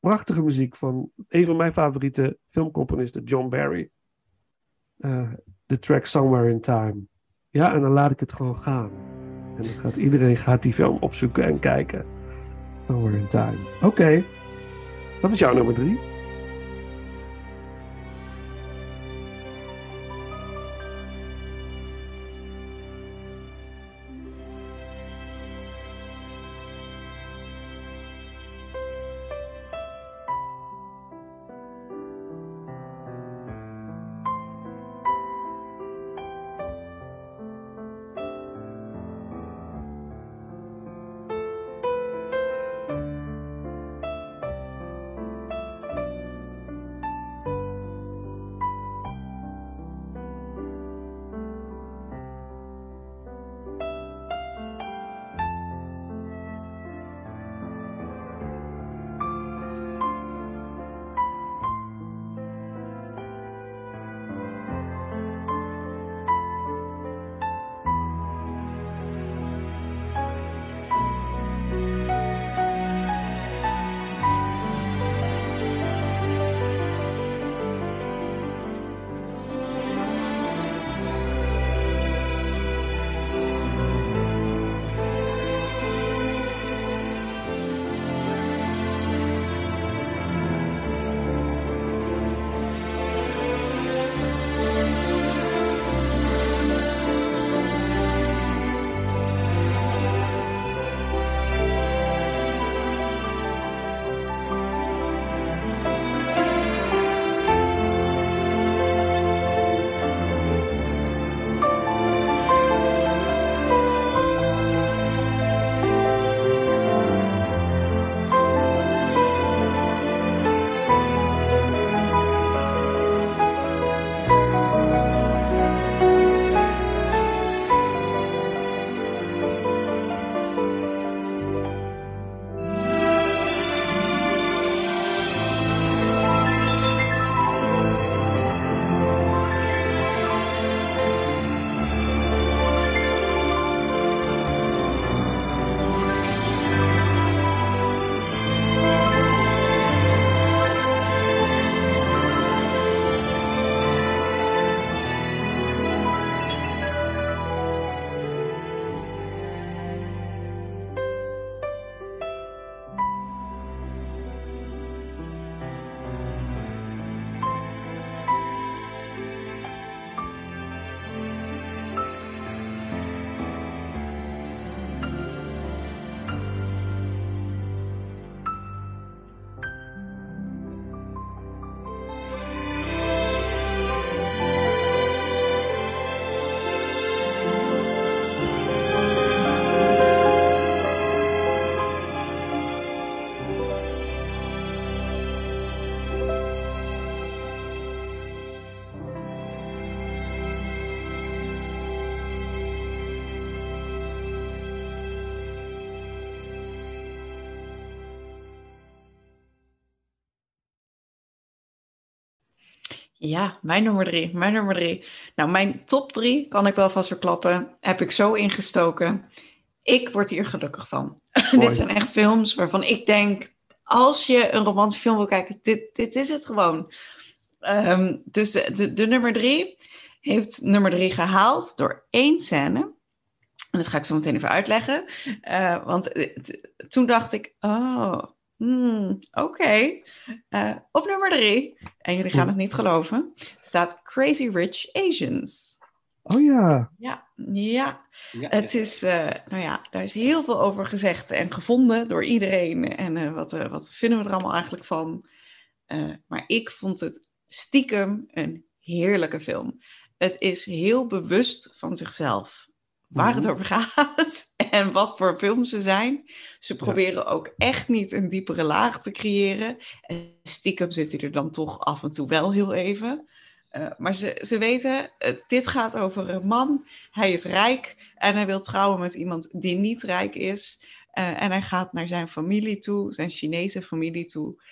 Prachtige muziek van een van mijn favoriete filmcomponisten, John Barry. Uh, de track Somewhere in Time. Ja, en dan laat ik het gewoon gaan. En dan gaat iedereen gaat die film opzoeken en kijken. Somewhere in time. Oké. Wat is jouw nummer drie? Ja, mijn nummer drie. Mijn nummer drie. Nou, mijn top drie, kan ik wel vast verklappen, heb ik zo ingestoken. Ik word hier gelukkig van. dit zijn echt films waarvan ik denk, als je een romantische film wil kijken, dit, dit is het gewoon. Um, dus de, nummer drie heeft nummer drie gehaald door één scène. En dat ga ik zo meteen even uitleggen. Uh, want uh, toen dacht ik, oh, Hmm, Oké. Uh, op nummer drie, en jullie gaan het niet geloven, staat Crazy Rich Asians. Oh ja. Ja, ja. ja het is, uh, nou ja, daar is heel veel over gezegd en gevonden door iedereen. En uh, wat, wat vinden we er allemaal eigenlijk van? maar ik vond het stiekem een heerlijke film. Het is heel bewust van zichzelf waar het mhm. over gaat en wat voor films ze zijn. Ze proberen ook echt niet een diepere laag te creëren. En stiekem zit hij er dan toch af en toe wel heel even. Uh, maar ze, ze weten, uh, dit gaat over een man. Hij is rijk en hij wil trouwen met iemand die niet rijk is. Uh, en hij gaat naar zijn familie toe, zijn Chinese familie toe.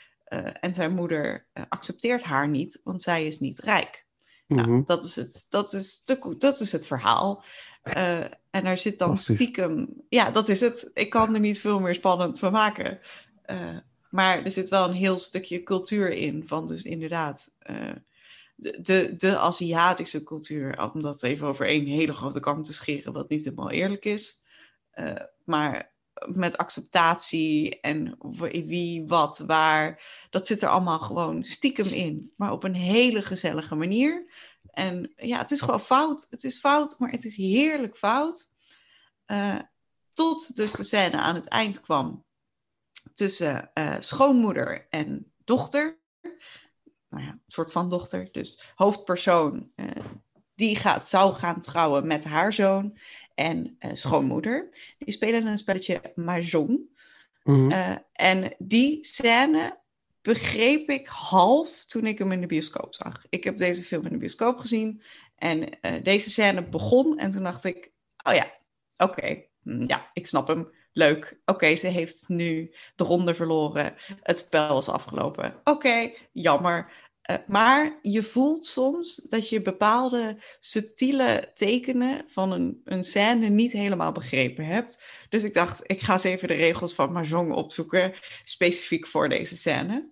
en zijn moeder accepteert haar niet, want zij is niet rijk. Nou, mhm. dat, is het, dat, is de, dat is het verhaal. Uh, en daar zit dan stiekem. Ja, dat is het. Ik kan er niet veel meer spannend van maken. Uh, maar er zit wel een heel stukje cultuur in. Van dus inderdaad. Uh, de, de, de Aziatische cultuur, om dat even over één hele grote kant te scheren, wat niet helemaal eerlijk is. Maar met acceptatie en wie, wat, waar, dat zit er allemaal gewoon stiekem in, maar op een hele gezellige manier. En ja, het is gewoon fout. Het is fout, maar het is heerlijk fout. Uh, tot dus de scène aan het eind kwam tussen uh, schoonmoeder en dochter. Nou ja, een soort van dochter. Dus hoofdpersoon, uh, die gaat, zou gaan trouwen met haar zoon en schoonmoeder. Die spelen een spelletje Mahjong. Mm -hmm. en die scène begreep ik half toen ik hem in de bioscoop zag. Ik heb deze film in de bioscoop gezien en deze scène begon en toen dacht ik, oh ja, oké, hm, ja, ik snap hem leuk. Oké, ze heeft nu de ronde verloren. Het spel is afgelopen. Oké, jammer. Uh, maar je voelt soms dat je bepaalde subtiele tekenen van een, een scène niet helemaal begrepen hebt. Dus ik dacht, ik ga eens even de regels van Mahjong opzoeken, specifiek voor deze scène.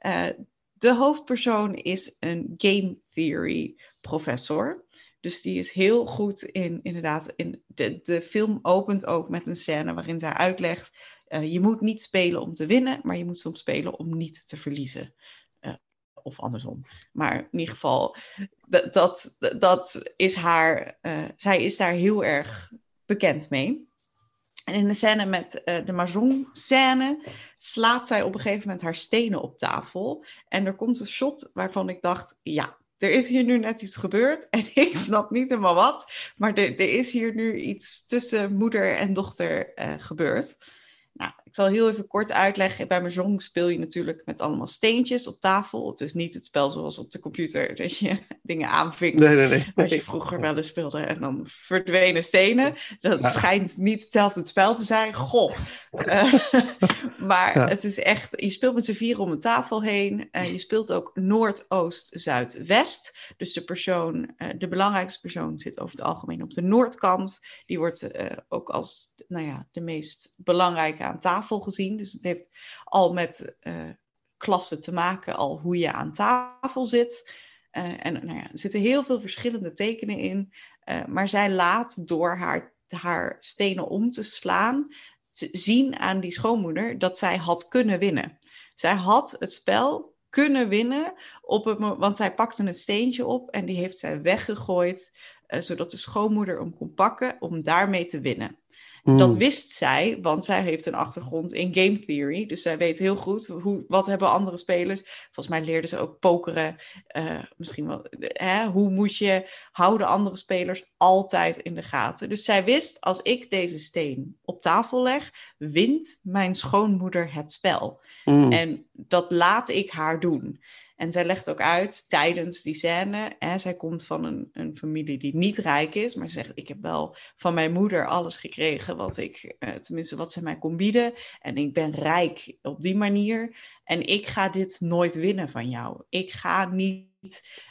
Uh, de hoofdpersoon is een game theory professor. Dus die is heel goed in, inderdaad, in de, de film opent ook met een scène waarin zij uitlegt, uh, je moet niet spelen om te winnen, maar je moet soms spelen om niet te verliezen. Of andersom. Maar in ieder geval, dat, dat, dat is haar, uh, zij is daar heel erg bekend mee. En in de scène met uh, de Mahjong-scène slaat zij op een gegeven moment haar stenen op tafel. En er komt een shot waarvan ik dacht, ja, er is hier nu net iets gebeurd en ik snap niet helemaal wat, maar er, er is hier nu iets tussen moeder en dochter uh, gebeurd. Ik zal heel even kort uitleggen. Bij Mahjong speel je natuurlijk met allemaal steentjes op tafel. Het is niet het spel zoals op de computer, dat je dingen aanvinkt. Nee, nee, nee. Wat je vroeger wel eens speelde en dan verdwenen stenen. Dat ja. schijnt niet hetzelfde spel te zijn. Goh. Uh, maar ja. het is echt, je speelt met z'n vier om een tafel heen. Uh, je speelt ook Noordoost, Zuid, West. Dus de persoon, uh, de belangrijkste persoon zit over het algemeen op de noordkant. Die wordt ook als, nou ja, de meest belangrijke aan tafel gezien. Dus het heeft al met klassen te maken, al hoe je aan tafel zit. En nou ja, er zitten heel veel verschillende tekenen in. Maar zij laat door haar, haar stenen om te slaan, zien aan die schoonmoeder dat zij had kunnen winnen. Zij had het spel kunnen winnen, op het, want zij pakte een steentje op en die heeft zij weggegooid, zodat de schoonmoeder hem kon pakken om daarmee te winnen. Dat Hmm. wist zij, want zij heeft een achtergrond in game theory. Dus zij weet heel goed hoe, wat hebben andere spelers. Volgens mij leerde ze ook pokeren. Uh, misschien wel, hè, hoe moet je houden andere spelers altijd in de gaten. Dus zij wist, als ik deze steen op tafel leg, wint mijn schoonmoeder het spel. Mm. En dat laat ik haar doen. En zij legt ook uit tijdens die scène. Hè, zij komt van een, een familie die niet rijk is. Maar ze zegt: Ik heb wel van mijn moeder alles gekregen. Wat ik, uh, tenminste, wat ze mij kon bieden. En ik ben rijk op die manier. En ik ga dit nooit winnen van jou. Ik ga niet.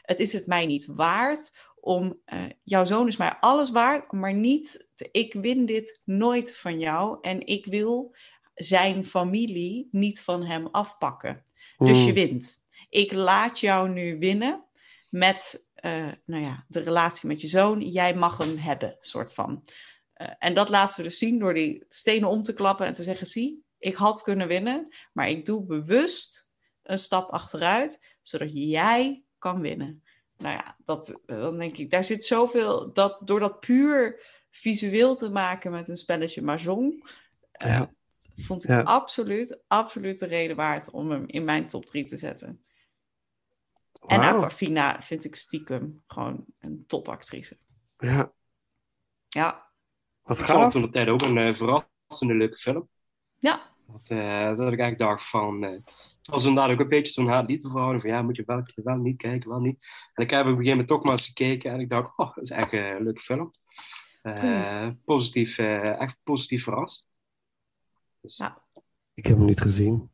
Het is het mij niet waard om. Uh, jouw zoon is mij alles waard. Maar niet. Ik win dit nooit van jou. En ik wil zijn familie niet van hem afpakken. Dus je wint ik laat jou nu winnen met uh, nou ja, de relatie met je zoon. Jij mag hem hebben, soort van. Uh, en dat laat ze dus zien door die stenen om te klappen en te zeggen: zie, ik had kunnen winnen, maar ik doe bewust een stap achteruit, zodat jij kan winnen. Nou ja, dat, dan denk ik, daar zit zoveel, dat, door dat puur visueel te maken met een spelletje Mahjong, uh, ja. vond ik ja. absoluut, absoluut de reden waard om hem in mijn top 3 te zetten. Wow. En Aquafina vind ik stiekem gewoon een topactrice. Ja. Ja. Wat ik vond toen de tijd ook een uh, verrassende leuke film. Ja. Dat, uh, dat ik eigenlijk dacht van... Uh, het was inderdaad ook een beetje zo'n haat-liefde verhouding. Van ja, moet je wel, wel niet kijken, wel niet. En ik heb op een gegeven moment toch maar eens gekeken. En ik dacht, oh, dat is echt een leuke film. positief, echt positief verrast. Dus. Ja. Ik heb hem niet gezien.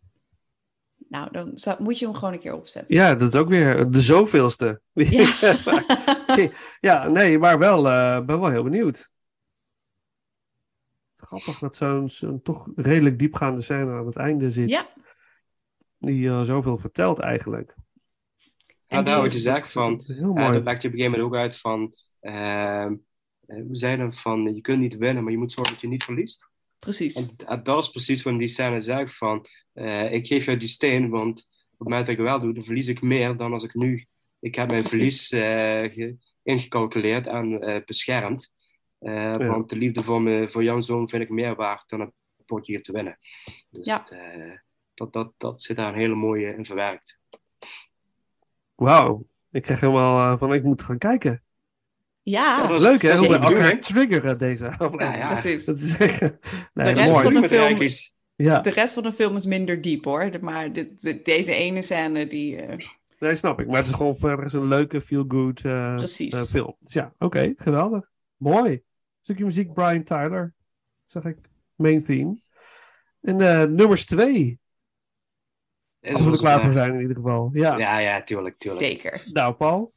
Nou, dan zou, moet je hem gewoon een keer opzetten. Ja, dat is ook weer de zoveelste. Ja, ja nee, maar wel, uh, ben wel heel benieuwd. Grappig dat zo'n zo toch redelijk diepgaande scène aan het einde zit. Ja. Die uh, zoveel vertelt eigenlijk. En daar wordt is- gezegd van, Dat is heel dat legt je op een gegeven moment ook uit van, ehm, eh, hoe zei dat, van je kunt niet winnen, maar je moet zorgen dat je niet verliest. Precies. En, en dat is precies wat die scène zegt van, eh, ik geef jou die steen, want op het moment dat ik wel doe, dan verlies ik meer dan als ik nu, ik heb mijn Precies. verlies eh, ge- ingecalculeerd en eh, beschermd. Eh, Want de liefde voor, me, voor jouw zoon vind ik meer waard dan een potje hier te winnen. Dus Ja. het, eh, dat, dat, dat zit daar een hele mooie in verwerkt. Wauw. Ik krijg helemaal van, ik moet gaan kijken. Ja, Ja, dat is- Leuk hè, is hoe we elkaar triggeren deze aflevering. Ja, ja. precies. Dat is echt... Nee, De dat is rest mooi. van de film- rijkjes. Ja, De rest van de film is minder diep hoor. De- Maar dit- dit- deze ene scène die. eh, nee, snap ik. Maar het is gewoon verder is een leuke, feel-good eh, Precies. eh, film. Dus ja, oké, geweldig. Mooi. Stukje muziek, Brian Tyler. Zeg ik, main theme. En eh, nummers twee. Is Als we er klaar voor zijn in ieder geval. Ja. Ja, ja, tuurlijk, tuurlijk. zeker. Nou, Paul.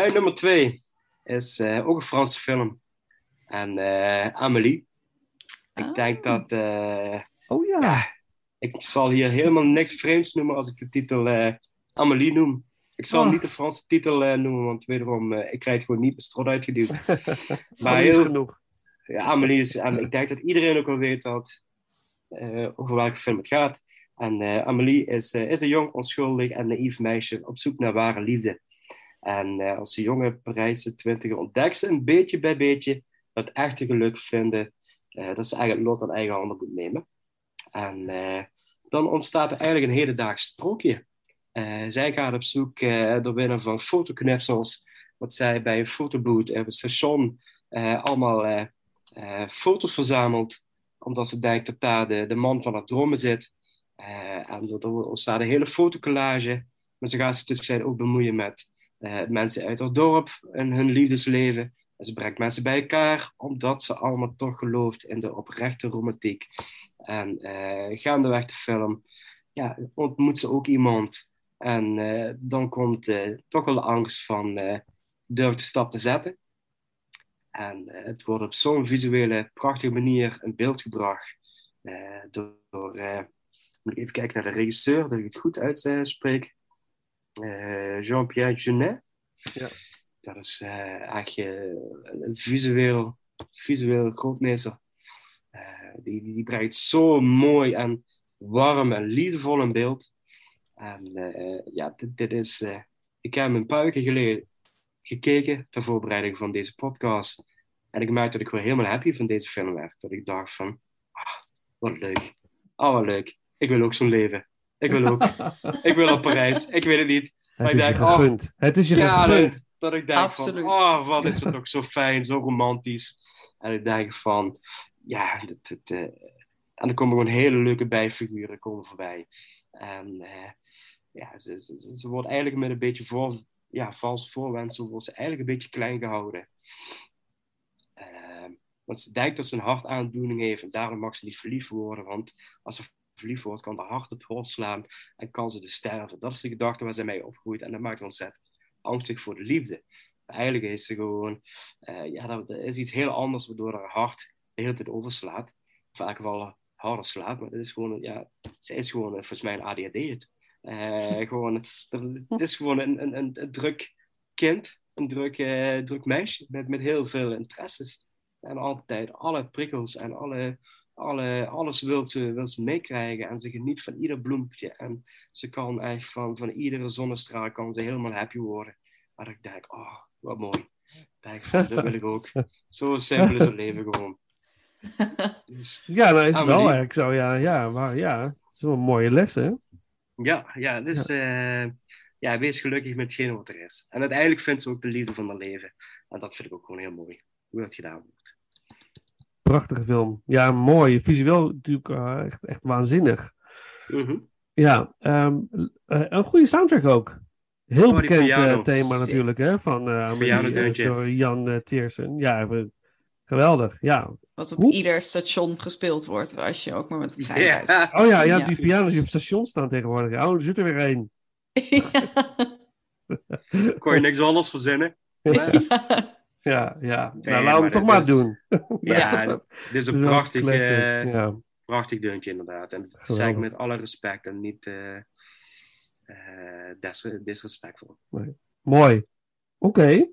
Mijn nummer twee is eh, ook een Franse film. En eh, Amélie. Ik Ah. denk dat... eh, Oh ja. ja, ik zal hier helemaal niks vreemds noemen als ik de titel eh, Amélie noem. Ik zal Oh. niet de Franse titel eh, noemen, want wederom, eh, ik krijg het gewoon niet mijn strot uitgeduwd. Maar heel, genoeg. ja, Amélie is, en ik denk dat iedereen ook wel weet dat, eh, over welke film het gaat. En eh, Amélie is, eh, is een jong, onschuldig en naïef meisje op zoek naar ware liefde. En eh, als de jonge Parijse twintiger ontdekt ze een beetje bij beetje het echte geluk vinden, eh, dat ze eigenlijk lot aan eigen handen moet nemen. En eh, dan ontstaat er eigenlijk een hedendaags sprookje. Zij gaat op zoek door middel van fotoknipsels, wat zij bij een fotoboot op het station allemaal foto's verzamelt, omdat ze denkt dat daar de, man van haar dromen zit. En er ontstaat een hele fotocollage. Maar ze gaat zich dus ook bemoeien met eh, mensen uit haar dorp en hun liefdesleven. En ze brengt mensen bij elkaar omdat ze allemaal toch gelooft in de oprechte romantiek. En uh, gaandeweg de film ja, ontmoet ze ook iemand. En uh, dan komt toch wel de angst van durf de stap te zetten. En het wordt op zo'n visuele, prachtige manier in beeld gebracht. door, moet even kijken naar de regisseur, dat ik het goed uitspreek. Jean-Pierre Genet. Ja. Dat is echt een visueel, visueel grootmeester. die, die, die brengt zo mooi en warm en liefdevol in beeld. En ja, dit, dit is. Ik heb een paar weken geleden gekeken ter voorbereiding van deze podcast. En ik merkte dat ik weer helemaal happy van deze film werd. Dat ik dacht van, ah, wat leuk. Oh, wat leuk. Ik wil ook zo'n leven. Ik wil ook. ik wil op Parijs. Ik weet het niet. Maar het is denk, je gegund. Oh, het is je ja, gegund. Dat, ik denk Absoluut. van, oh, wat is het ook zo fijn, zo romantisch. En ik denk van, ja, het, het, uh, en er komen gewoon hele leuke bijfiguren komen voorbij. En uh, ja, ze, ze, ze, wordt eigenlijk met een beetje voor, ja, vals voorwendsel wordt ze eigenlijk een beetje klein gehouden. Uh, want ze denkt dat ze een hartaandoening heeft en daarom mag ze niet verliefd worden. Want als ze verliefd wordt, kan de hart op hol slaan en kan ze dus sterven. Dat is de gedachte waar ze mee opgroeit en dat maakt haar ontzettend angstig voor de liefde. Eigenlijk is ze gewoon, uh, ja, dat, is iets heel anders waardoor haar hart de hele tijd overslaat. Elk geval harder slaat. Maar het is gewoon, ja, zij is gewoon eh, volgens mij een ADHD. Gewoon, het is gewoon een, een, een, druk kind, een druk, uh, druk meisje met, met heel veel interesses. En altijd alle prikkels en alle, alle, alles wil ze, wil ze meekrijgen. En ze geniet van ieder bloempje. En ze kan echt van, van iedere zonnestraal kan ze helemaal happy worden. Maar ik denk, oh, wat mooi. Denk van, dat wil ik ook. Zo simpel is het leven gewoon. Dus, ja, nou is wel eigenlijk zo. Ja, ja, maar ja, het is wel een mooie les, hè? Ja, ja, dus ja. Uh, ja, wees gelukkig met hetgeen wat er is. En uiteindelijk vindt ze ook de liefde van haar leven. En dat vind ik ook gewoon heel mooi, hoe dat gedaan wordt. Prachtige film. Ja, mooi. Visueel natuurlijk uh, echt, echt waanzinnig. Mm -hmm. Ja, um, uh, een goede soundtrack ook. Heel oh, bekend thema natuurlijk, hè, van uh, Jan Teersen. Ja, geweldig, ja. Wat op ieder station gespeeld wordt, als je ook maar met de trein yeah. Oh ja, ja, die piano's die op het station staan tegenwoordig. Oh, er zit er weer één. Kon je niks anders verzinnen? Ja, ja. Ja. nou, laten we het toch maar doen. ja, dit is een prachtig, uh, ja. prachtig deuntje inderdaad. En dat zeg ik met alle respect en niet uh, uh, dis disrespectvol. Nee. Mooi. Oké. Okay.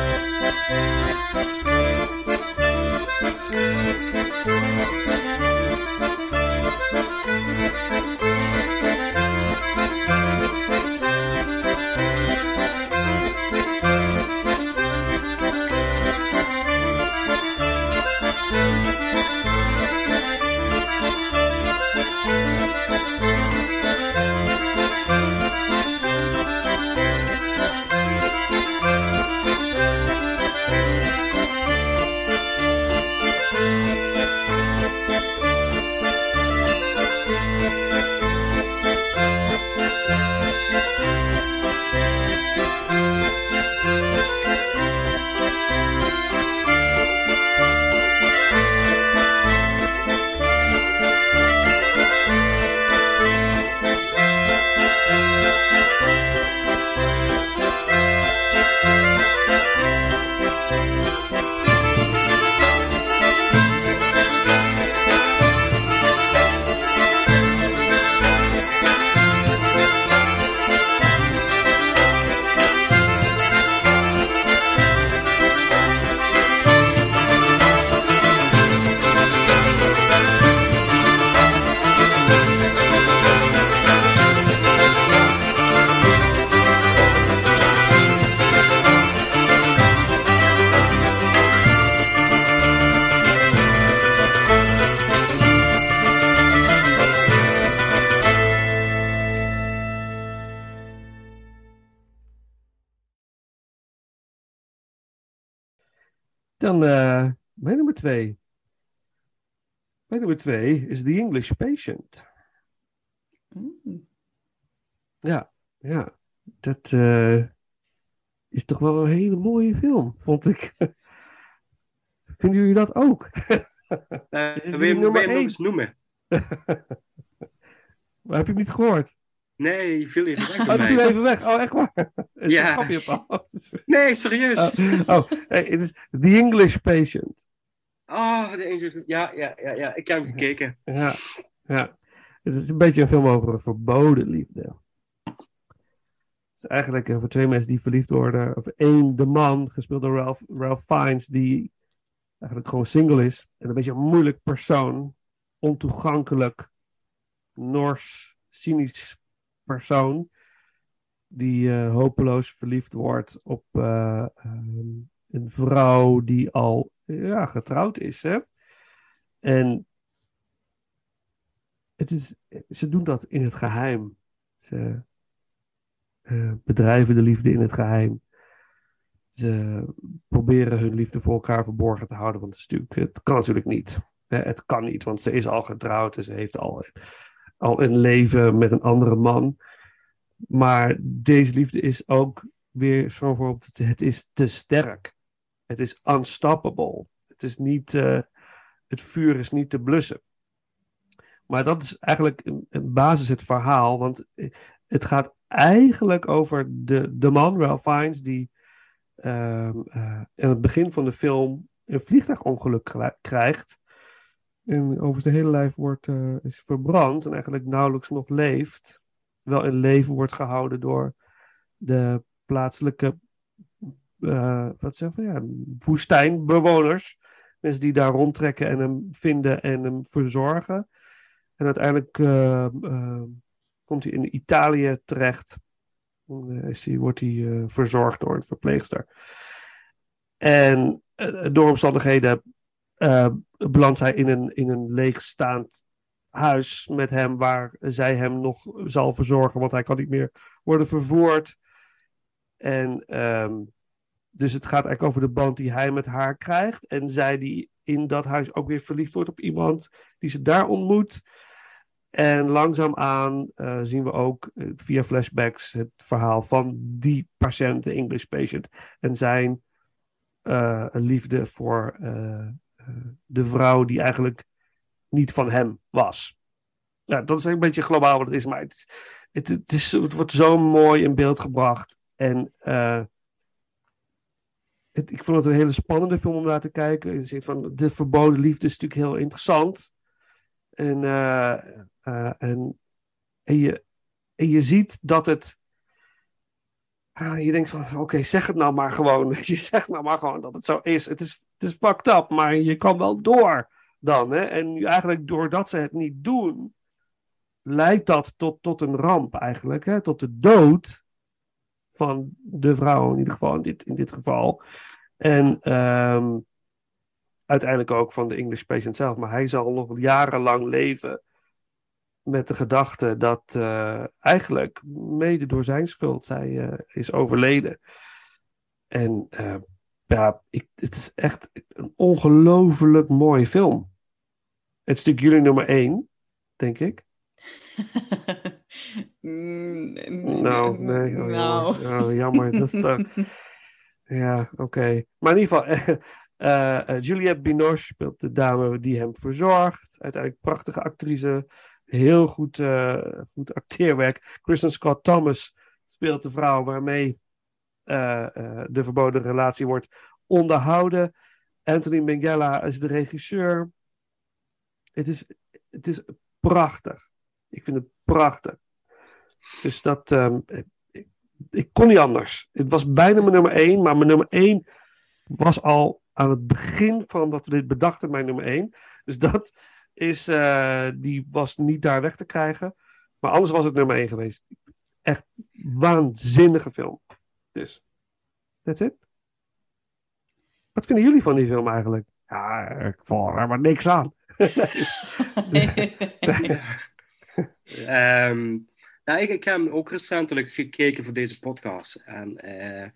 Dan uh, mijn nummer twee. Mijn nummer twee is The English Patient. Mm. Ja, ja. Dat uh, is toch wel een hele mooie film, vond ik. Vinden jullie dat ook? Uh, wil je hem nog eens noemen? maar heb je hem niet gehoord? Nee, je viel even weg. Oh, viel even weg. Oh, echt waar? ja. nee, serieus. Oh, oh hey, het is The English Patient. Oh, de English Ja, ja, ja, ja. Ik heb hem gekeken. Ja, ja. Het is een beetje een film over een verboden liefde. Het is eigenlijk over twee mensen die verliefd worden. Of één, de man, gespeeld door Ralph, Ralph Fiennes, die eigenlijk gewoon single is. En een beetje een moeilijk persoon. Ontoegankelijk. Nors, cynisch persoon. Die uh, hopeloos verliefd wordt op uh, um, een vrouw die al ja, getrouwd is. Hè? En het is, ze doen dat in het geheim. Ze uh, bedrijven de liefde in het geheim. Ze proberen hun liefde voor elkaar verborgen te houden, want het, natuurlijk, het kan natuurlijk niet. Het kan niet, want ze is al getrouwd en ze heeft al, al een leven met een andere man. Maar deze liefde is ook weer zo voorbeeld, het is te sterk. Het is unstoppable. Het is niet, uh, het vuur is niet te blussen. Maar dat is eigenlijk een basis het verhaal, want het gaat eigenlijk over de, de man, Ralph Fiennes, die uh, uh, in het begin van de film een vliegtuigongeluk krijgt. En over zijn hele lijf wordt, uh, is verbrand en eigenlijk nauwelijks nog leeft. Wel in leven wordt gehouden door de plaatselijke uh, wat zeg je, ja, woestijnbewoners. Mensen die daar rondtrekken en hem vinden en hem verzorgen. En uiteindelijk uh, komt hij in Italië terecht. Is wordt hij verzorgd door een verpleegster. En door omstandigheden uh, belandt hij in een, in een leegstaand huis met hem, waar zij hem nog zal verzorgen, want hij kan niet meer worden vervoerd. En um, dus het gaat eigenlijk over de band die hij met haar krijgt. En zij die in dat huis ook weer verliefd wordt op iemand die ze daar ontmoet. En langzaamaan uh, zien we ook uh, via flashbacks het verhaal van die patiënt, de English patient, en zijn liefde voor de vrouw die eigenlijk niet van hem was. Ja, dat is een beetje globaal wat het is, maar het, het, het, is, wordt zo mooi in beeld gebracht. En het, ik vond het een hele spannende film om naar te kijken. In de zin van de verboden liefde is natuurlijk heel interessant. En, uh, en, je, en je ziet dat het. Uh, je denkt van, oké, zeg het nou maar gewoon. Je zegt nou maar gewoon dat het zo is. Het is, het is fucked up, maar je kan wel door dan. Hè? En eigenlijk doordat ze het niet doen, leidt dat tot, tot een ramp eigenlijk. Hè? Tot de dood van de vrouw in ieder geval, in dit, in dit geval. En um, uiteindelijk ook van de English patient zelf. Maar hij zal nog jarenlang leven met de gedachte dat uh, eigenlijk mede door zijn schuld zij uh, is overleden. En uh, ja, ik, het is echt een ongelooflijk mooie film. Het is natuurlijk jullie nummer één, denk ik. nou, nee. Oh, nou. Jammer. Oh, jammer. Dat is toch... Ja, oké. Okay. Maar in ieder geval, uh, uh, Juliette Binoche speelt de dame die hem verzorgt. Uiteindelijk prachtige actrice. Heel goed, uh, goed acteerwerk. Kristen Scott Thomas speelt de vrouw waarmee de verboden relatie wordt onderhouden. Anthony Minghella is de regisseur. Het is, het is prachtig. Ik vind het prachtig. Dus dat, um, ik kon niet anders. Het was bijna mijn nummer één, maar mijn nummer één was al aan het begin van dat we dit bedachten, mijn nummer één. Dus dat is, uh, die was niet daar weg te krijgen. Maar anders was het nummer één geweest. Echt waanzinnige film. Dus, that's it. Wat vinden jullie van die film eigenlijk? Ja, ik val er maar niks aan. um, Nou, ik, ik heb hem ook recentelijk gekeken voor deze podcast. En uh,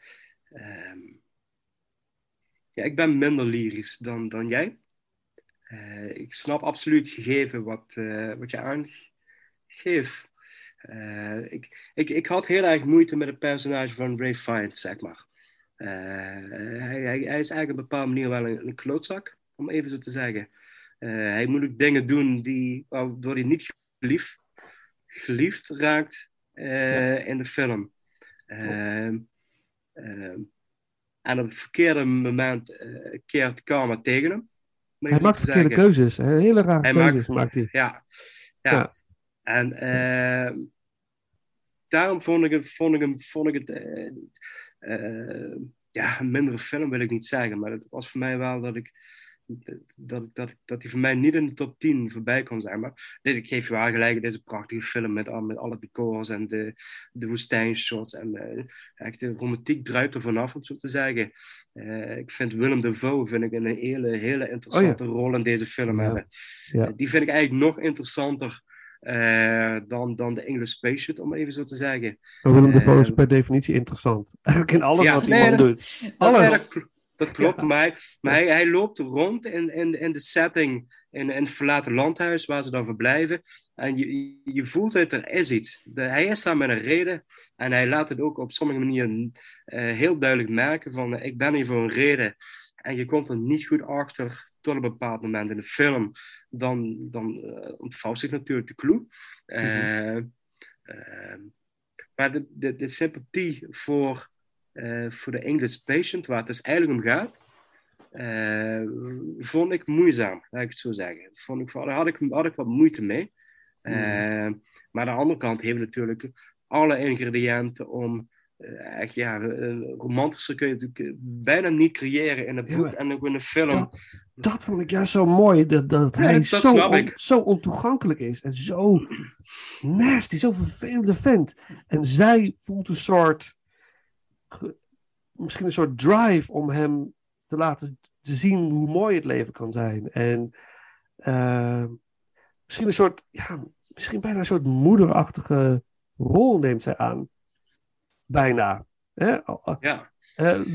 um, ja, ik ben minder lyrisch dan, dan jij. Uh, ik snap absoluut gegeven wat, uh, wat je aangeeft. Uh, ik, ik, ik had heel erg moeite met het personage van Ray Fiennes, zeg maar. Hij, hij, hij, is eigenlijk op een bepaalde manier wel een, een klootzak, om even zo te zeggen. hij moet ook dingen doen die, waardoor hij niet geliefd, geliefd raakt ja. in de film. Ehm, ehm, en op het verkeerde moment keert karma tegen hem. Hij maakt verkeerde keuzes. Hele rare hij keuzes maakt, hij. Ja, ja. ja. En uh, daarom vond ik, het, vond ik hem vond ik het, uh, uh, ja, een mindere film wil ik niet zeggen, maar het was voor mij wel dat ik dat, dat, dat hij voor mij niet in de top 10 voorbij kon zijn. Maar dit, ik geef je wel gelijk, deze prachtige film met, met alle decors en de, de woestijnshots. En uh, echt de romantiek druipt er vanaf, om zo te zeggen. Uh, ik vind Willem Dafoe vind ik een hele, hele interessante oh, ja. rol in deze film ja. hebben. Ja. Die vind ik eigenlijk nog interessanter uh, dan, dan de English Spaceship, om even zo te zeggen. Maar Willem Dafoe is per definitie interessant. Eigenlijk in alles wat die man doet. Alles. Dat klopt, ja. maar, hij, maar hij, hij, loopt rond in, in, in de setting in, in het verlaten landhuis waar ze dan verblijven. En je, je voelt dat er is iets. De, hij is daar met een reden en hij laat het ook op sommige manieren uh, heel duidelijk merken van uh, ik ben hier voor een reden. En je komt er niet goed achter tot een bepaald moment in de film. Dan, dan uh, ontvouwt zich natuurlijk de clue. Mm -hmm. maar de, de, de sympathie voor voor de English patient, waar het dus eigenlijk om gaat, vond ik moeizaam, laat ik het zo zeggen. Vond ik, daar had ik, had ik wat moeite mee. Mm. Maar aan de andere kant heeft natuurlijk alle ingrediënten om echt, ja, romantische kun je natuurlijk bijna niet creëren in een boek ja, en ook in een film. Dat, dat, vond ik juist zo mooi, dat, dat ja, hij dat zo, on, zo ontoegankelijk is en zo nasty, zo vervelende vent. En zij voelt een soort misschien een soort drive om hem te laten te zien hoe mooi het leven kan zijn. En uh, misschien een soort, ja, misschien bijna een soort moederachtige rol neemt zij aan. Bijna. Hè? Ja.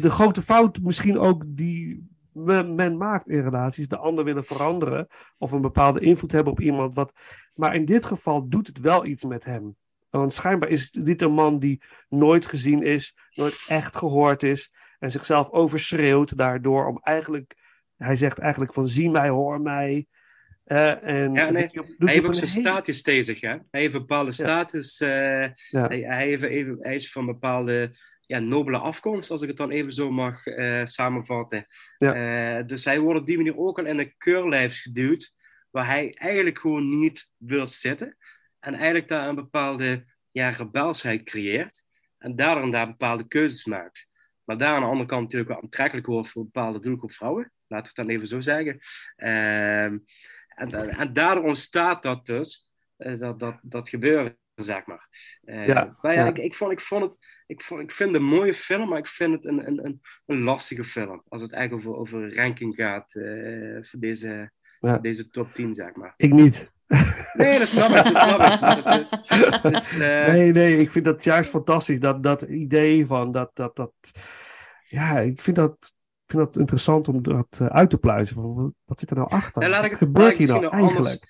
De grote fout misschien ook die men, men, maakt in relaties, de ander willen veranderen of een bepaalde invloed hebben op iemand. Wat, maar in dit geval doet het wel iets met hem. Want schijnbaar is dit een man die nooit gezien is, nooit echt gehoord is en zichzelf overschreeuwt daardoor om eigenlijk, hij zegt eigenlijk van zie mij, hoor mij. Uh, en ja, nee, op, hij heeft ook zijn status tegen zich. Hè? Hij heeft een bepaalde status. Uh, ja. hij, hij, heeft even, hij is van bepaalde ja, nobele afkomst, als ik het dan even zo mag uh, samenvatten. Ja. dus hij wordt op die manier ook al in een keurlijf geduwd, waar hij eigenlijk gewoon niet wil zitten. En eigenlijk daar een bepaalde ja, rebelsheid creëert. En daardoor en daar bepaalde keuzes maakt. Maar daar aan de andere kant natuurlijk wel aantrekkelijk wordt voor bepaalde doelgroep vrouwen. Laten we het dan even zo zeggen. En, en daardoor ontstaat dat dus, uh, dat, dat, dat gebeuren, zeg maar. Uh, ja, maar ja, ja. Ik, ik, vond, ik, vond het, ik, vond, ik vind het een mooie film, maar ik vind het een, een, een, een lastige film. Als het eigenlijk over, over ranking gaat uh, voor deze, ja. deze top 10, zeg maar. Ik niet. Nee, dat snap ik. Dat snap ik. Dus, uh... Nee, nee, ik vind dat juist fantastisch. Dat, dat idee van dat, dat, dat. Ja, ik vind dat, ik vind dat interessant om dat uh, uit te pluizen. Wat zit er nou achter? Laat ik, wat gebeurt hier nou eigenlijk? Anders,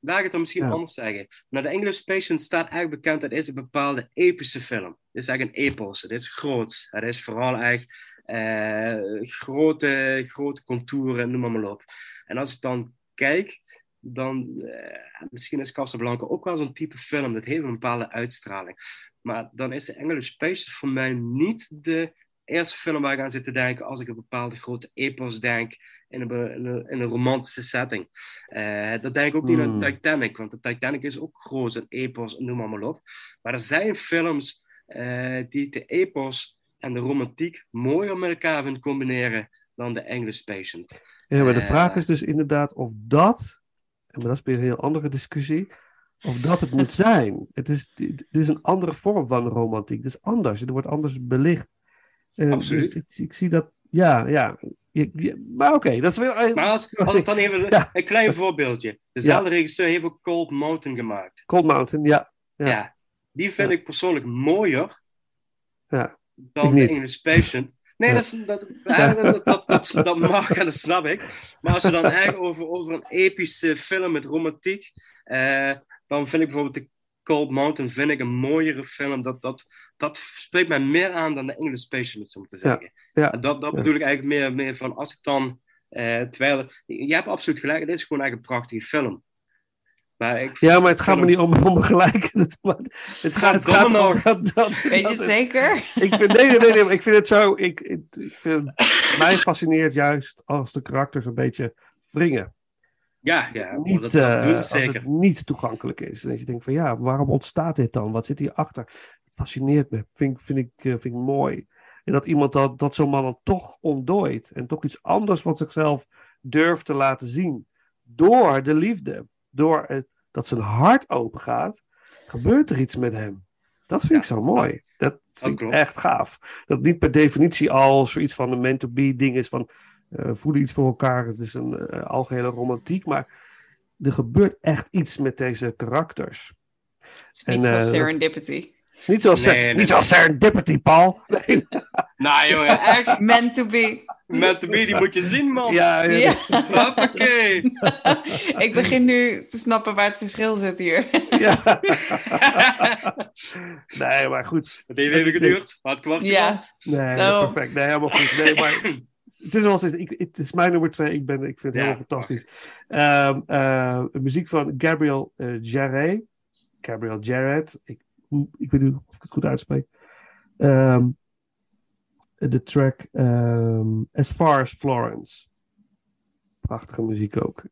laat ik het dan misschien ja. anders zeggen. Nou, de English Patient staat eigenlijk bekend. Dat is een bepaalde epische film. Het is eigenlijk een epos. Het is groot. Het is vooral echt uh, grote, grote contouren, noem maar, maar op. En als ik dan kijk dan uh, misschien is Casablanca ook wel zo'n type film. Dat heeft een bepaalde uitstraling. Maar dan is de English Patient voor mij niet de eerste film waar ik aan zit te denken als ik een bepaalde grote epos denk in een, in een, in een romantische setting. Uh, dat denk ik ook niet aan hmm. Titanic, want de Titanic is ook groot, een epos, noem maar, maar op. Maar er zijn films uh, die de epos en de romantiek mooier met elkaar vinden combineren dan de English Patient. Ja, maar de vraag is dus inderdaad of dat maar dat is weer een heel andere discussie, of dat het moet zijn. Het is, het is een andere vorm van romantiek. Het is anders. Het wordt anders belicht. Uh, Absoluut. Dus ik, ik, zie dat, ja, ja. maar oké, dat is weer... Maar als, als ik dan even ja. een klein voorbeeldje. Dezelfde ja. regisseur heeft ook Cold Mountain gemaakt. Cold Mountain, ja. Ja, ja die vind ik persoonlijk mooier ja. dan The English Patient. Nee, dat, is, dat, dat, dat, dat, dat mag en dat snap ik. Maar als je dan eigenlijk over, over een epische film met romantiek, eh, dan vind ik bijvoorbeeld The Cold Mountain vind ik een mooiere film. Dat, dat, dat spreekt mij meer aan dan de English Specialist, om te zeggen. Ja, En dat, dat bedoel ik eigenlijk meer, meer van als ik dan. eh, terwijl, je hebt absoluut gelijk, het is gewoon eigenlijk een prachtige film. Maar ik Ja, maar het gaat me niet om, om gelijk. Het, het gaat, het gaat om nog. dat, dat, Weet je dat- zeker? Ik vind, nee, nee, nee, ik vind het zo. Ik, ik, ik vind, mij fascineert juist als de karakters een beetje wringen. Ja, ja Niet, dat, dat eh, doen ze als zeker. het niet toegankelijk is. En dat je denkt van ja, waarom ontstaat dit dan? Wat zit hierachter? Het fascineert me. Vind, vind, ik, eh, vind ik mooi. En dat iemand dat, dat zo'n man dan toch ontdooit. En toch iets anders van zichzelf durft te laten zien. Door de liefde. Door het, dat zijn hart open gaat. Gebeurt er iets met hem. Dat vind Ja, ik zo mooi. Dat vind ik echt gaaf. Dat niet per definitie al zoiets van een meant-to-be ding is van eh, voelen iets voor elkaar. Het is een eh, algehele romantiek. Maar er gebeurt echt iets met deze karakters. Het En, niet zoals eh, serendipity. Niet zoals, Nee, nee, niet zoals serendipity, Paul. Nee. Nou jongen, echt. Meant to be. Met de bier, die moet je zien, man. Ja, ja, Ja. Hoppakee. Ik begin nu te snappen waar het verschil zit hier. ja. nee, maar goed. Het heeft even geduurd, maar het kwartje Ja. Nee, Daarom. perfect. Nee, helemaal goed. Nee, maar het is wel steeds, ik, het is mijn nummer twee. Ik, ben, ik vind het Ja, helemaal fantastisch. Ehm, eh, muziek van Gabriel Jarret. Gabriel Jarret. Ik, ik weet niet of ik het goed uitspreek. Ehm, de track ehm, As Far as Florence. Prachtige muziek ook.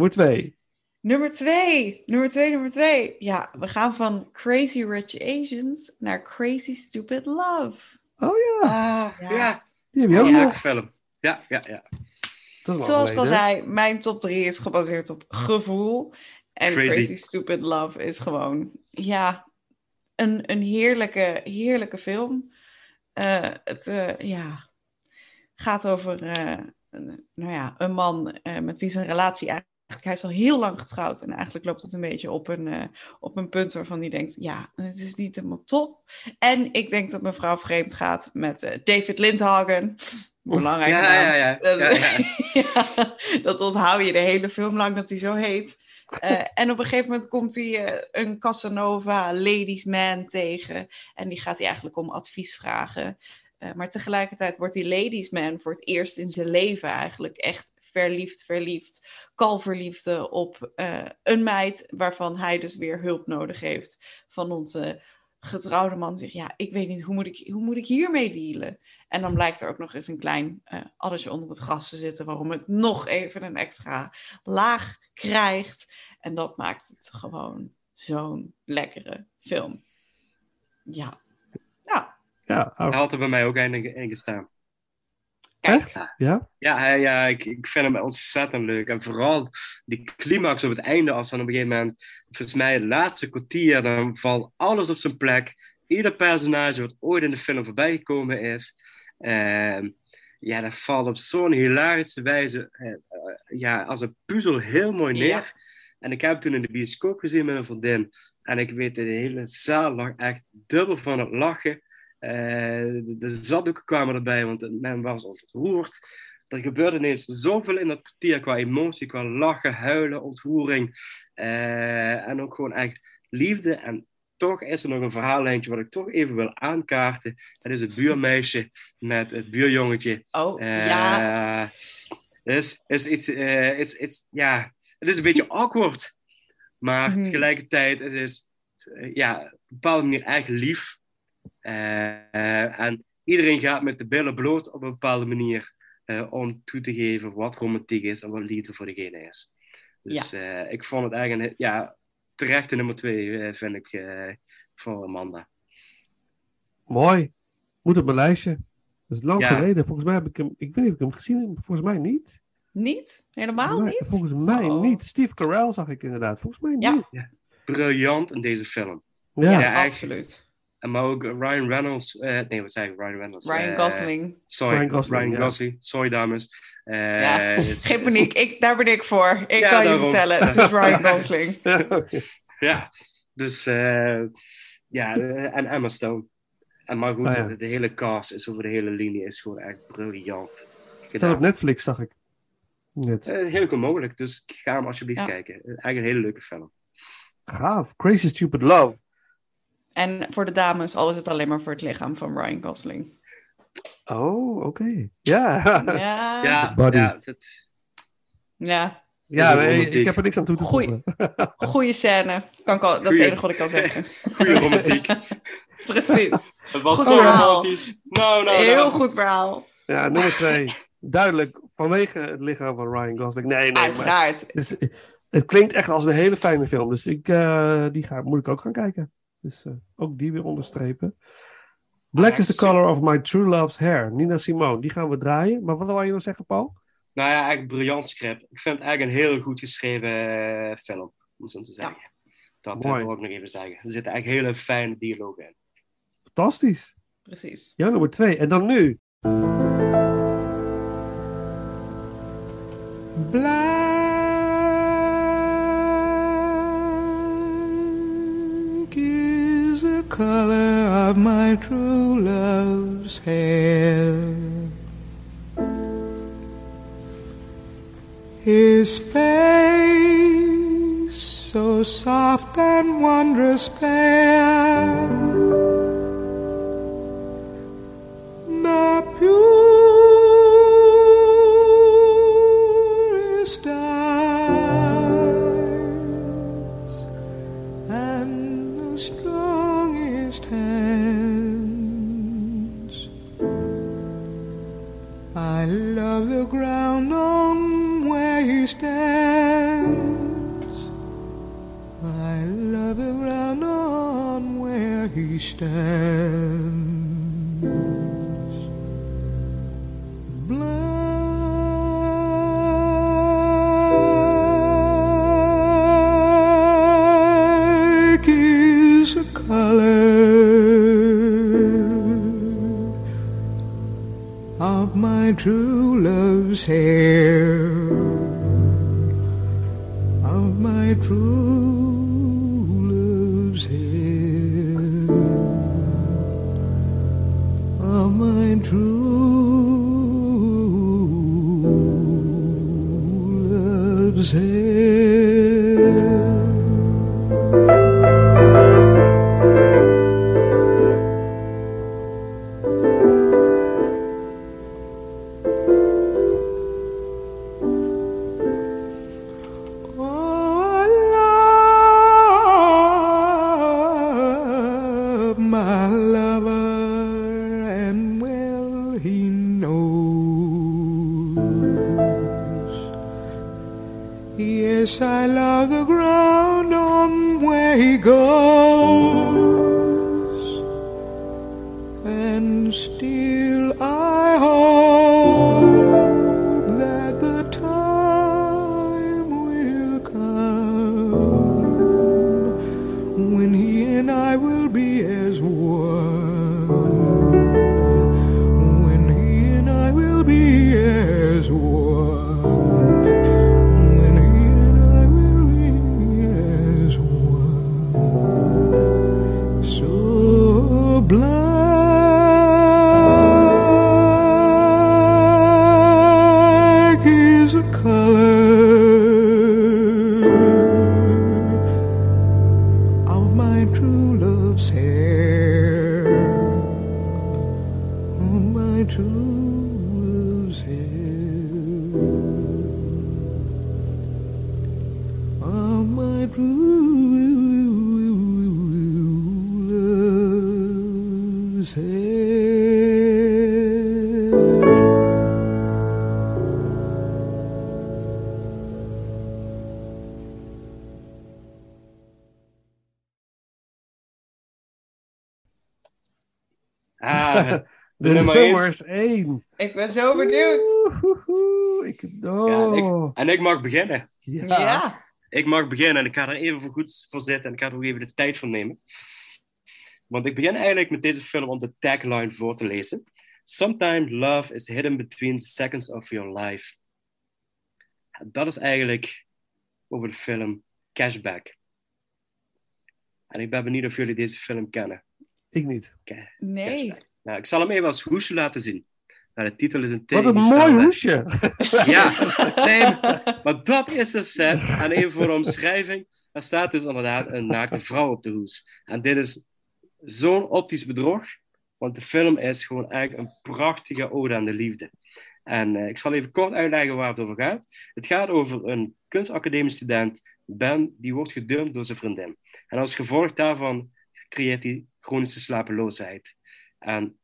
Nummer twee. Nummer twee, nummer twee, nummer twee. Ja, we gaan van Crazy Rich Asians naar Crazy Stupid Love. Oh ja, Ah, Ja. ja. die heb je ook Ja, nog. film. Ja, ja, ja. Zoals ik al zei, mijn top drie is gebaseerd op gevoel. En Crazy. Crazy Stupid Love is gewoon, ja, een, een heerlijke, heerlijke film. Eh, het eh, ja, gaat over eh, een, nou ja, een man eh, met wie zijn relatie eigenlijk... Hij is al heel lang getrouwd en eigenlijk loopt het een beetje op een, eh, op een punt waarvan hij denkt... ja, het is niet helemaal top. En ik denk dat mevrouw vreemd gaat met eh, David Lindhagen. Belangrijk Ja, ja, ja. Dat, dat onthoud je de hele film lang dat hij zo heet. Eh, en op een gegeven moment komt hij een Casanova ladies man tegen. En die gaat hij eigenlijk om advies vragen. Maar tegelijkertijd wordt die ladies man voor het eerst in zijn leven eigenlijk echt verliefd, verliefd. Kalverliefde op eh, een meid waarvan hij dus weer hulp nodig heeft. Van onze getrouwde man zegt, ja, ik weet niet, hoe moet ik, hoe moet ik hiermee dealen? En dan blijkt er ook nog eens een klein eh addertje onder het gras te zitten, waarom het nog even een extra laag krijgt. En dat maakt het gewoon zo'n lekkere film. Ja. Ja, Ja, Hij had er bij mij ook in, in gestaan. Echt? Ja? Ja, hij, ja ik, ik vind hem ontzettend leuk. En vooral die climax op het einde, als dan op een gegeven moment, volgens mij het laatste kwartier, dan valt alles op zijn plek. Ieder personage wat ooit in de film voorbij gekomen is, ehm, ja, dat valt op zo'n hilarische wijze, eh, eh, ja, als een puzzel heel mooi neer. Ja. En ik heb toen in de bioscoop gezien met een vriendin. En ik weet, de hele zaal lag echt dubbel van het lachen. Eh, de, de zaddoeken kwamen erbij, want men was ontroerd. Er gebeurde ineens zoveel in dat kwartier qua emotie, qua lachen, huilen, ontroering. Eh, en ook gewoon echt liefde. En toch is er nog een verhaallijntje wat ik toch even wil aankaarten. Dat is het buurmeisje met het buurjongetje. Oh, Eh, ja. is, is iets, eh, is, is, ja, het is een beetje awkward. Maar Mhm. tegelijkertijd, het is eh, ja, op een bepaalde manier echt lief. Eh, en iedereen gaat met de billen bloot op een bepaalde manier eh, om toe te geven wat romantiek is en wat liefde voor degene is. Dus eh, ik vond het eigenlijk een, ja, terechte nummer twee, vind ik, eh, voor Amanda. Mooi. Moet op mijn lijstje. Dat is lang Ja. geleden. Volgens mij heb ik hem... Ik weet niet of ik hem gezien heb. Volgens mij niet. Niet? Helemaal Volgens mij, niet? volgens mij Oh. niet. Steve Carell zag ik inderdaad. Volgens mij Ja. niet. Briljant in deze film. Ja. Ja, echt. absoluut. En maar ook Ryan Reynolds, eh, nee, wat zei ik? Ryan Reynolds. Ryan eh, Gosling. Sorry, Ryan Gosling. Sorry, dames. Eh, Ja, is- Geen is- paniek, ik, daar ben ik voor. Ik Ja, kan je vertellen, het is Ryan Gosling. Ja, dus eh, ja, en Emma Stone. En maar goed, Ah, ja. de, hele cast is over de hele linie is gewoon echt briljant. Staat op Netflix, zag ik. Net. Heel goed mogelijk, dus ga hem alsjeblieft Ja. kijken. Eigenlijk een hele leuke film. Gaaf. Crazy Stupid Love. En voor de dames, al is het alleen maar voor het lichaam van Ryan Gosling. Oh, oké. Ja. Ja, Ja, Buddy. ja dat, ja. Ja, nee, ik heb er niks aan toe te Goeie. voegen. goede scène. Kan ik al, dat is Goeie. het enige wat ik kan zeggen. goede romantiek. Precies. Het was Goed zo verhaal. romantisch. Nou, nou, Heel goed verhaal. Ja, nummer twee. Duidelijk vanwege het lichaam van Ryan Gosling. Nee, nee, Uiteraard. het klinkt echt als een hele fijne film. Dus ik, eh, die ga, moet ik ook gaan kijken. Dus eh, ook die weer onderstrepen. Black is the color of my true love's hair. Nina Simone. Die gaan we draaien. Maar wat wil je nog zeggen, Paul? Nou ja, eigenlijk een briljant script. Ik vind het eigenlijk een heel goed geschreven eh, film, om zo te zeggen. Dat eh, Mooi. wil ik nog even zeggen. Er zitten eigenlijk hele fijne dialogen in. Fantastisch. Precies. Ja, nummer twee. En dan nu. My true love's hair. His face so soft and wondrous fair. And still I hope Nummer nummers één. één. Ik ben zo benieuwd. Oeh, Ik, Ja, oh. ik, en ik mag beginnen. Ja. Ja. Ik mag beginnen en ik ga er even voor goed voor zitten en ik ga er ook even de tijd voor nemen. Want ik begin eigenlijk met deze film om de tagline voor te lezen. Sometimes love is hidden between the seconds of your life. En dat is eigenlijk over de film Cashback. En ik ben benieuwd of jullie deze film kennen. Ik niet. Nee. Cashback. Nou, ik zal hem even als hoesje laten zien. Nou, de titel is een Wat een mooi hoesje. Ja, nee, maar dat is de set. En even voor de omschrijving. Er staat dus inderdaad een naakte vrouw op de hoes. En dit is zo'n optisch bedrog. Want de film is gewoon eigenlijk een prachtige ode aan de liefde. En eh, ik zal even kort uitleggen waar het over gaat. Het gaat over een kunstacademisch student, Ben, die wordt gedumpt door zijn vriendin. En als gevolg daarvan creëert hij chronische slapeloosheid. En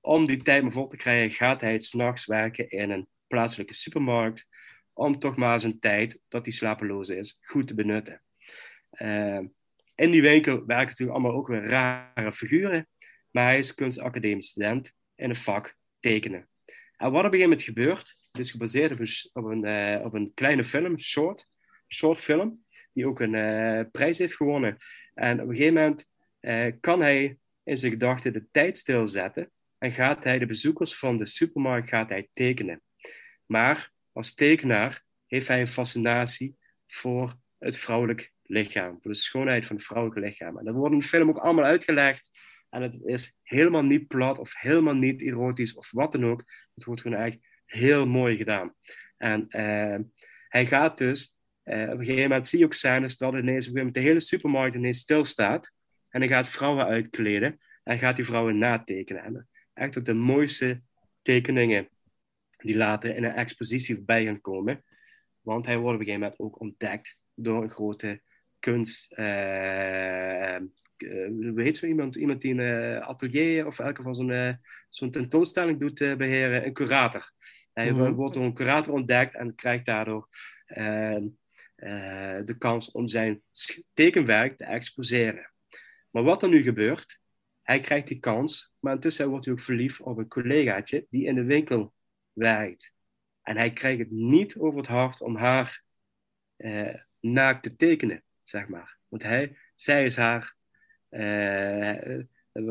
om die tijd maar vol te krijgen, gaat hij s'nachts werken in een plaatselijke supermarkt. Om toch maar zijn tijd, dat hij slapeloos is, goed te benutten. Eh, in die winkel werken natuurlijk allemaal ook weer rare figuren. Maar hij is kunstacademisch student in het vak tekenen. En wat op een gegeven moment gebeurt, het is gebaseerd op een, op een, eh, op een kleine film, short, short film, die ook een eh, prijs heeft gewonnen. En op een gegeven moment eh, kan hij in zijn gedachten de tijd stilzetten en gaat hij de bezoekers van de supermarkt gaat hij tekenen. Maar als tekenaar heeft hij een fascinatie voor het vrouwelijk lichaam, voor de schoonheid van het vrouwelijke lichaam. En dat wordt in de film ook allemaal uitgelegd. En het is helemaal niet plat of helemaal niet erotisch of wat dan ook. Het wordt gewoon eigenlijk heel mooi gedaan. En eh, hij gaat dus, eh, op een gegeven moment zie je ook scènes dat ineens op een gegeven moment de hele supermarkt ineens stilstaat. En hij gaat vrouwen uitkleden en gaat die vrouwen natekenen. En echt de mooiste tekeningen die later in een expositie voorbij gaan komen. Want hij wordt op een gegeven moment ook ontdekt door een grote kunst, eh, uh, hoe heet zo iemand? Iemand die een atelier of elke van zo'n zo'n tentoonstelling doet beheren, een curator. Hij mhm. wordt door een curator ontdekt en krijgt daardoor de kans om zijn tekenwerk te exposeren. Maar wat er nu gebeurt, hij krijgt die kans, maar intussen wordt hij ook verliefd op een collegaatje die in de winkel werkt. En hij krijgt het niet over het hart om haar uh, naakt te tekenen, zeg maar. Want hij, zij is haar, uh,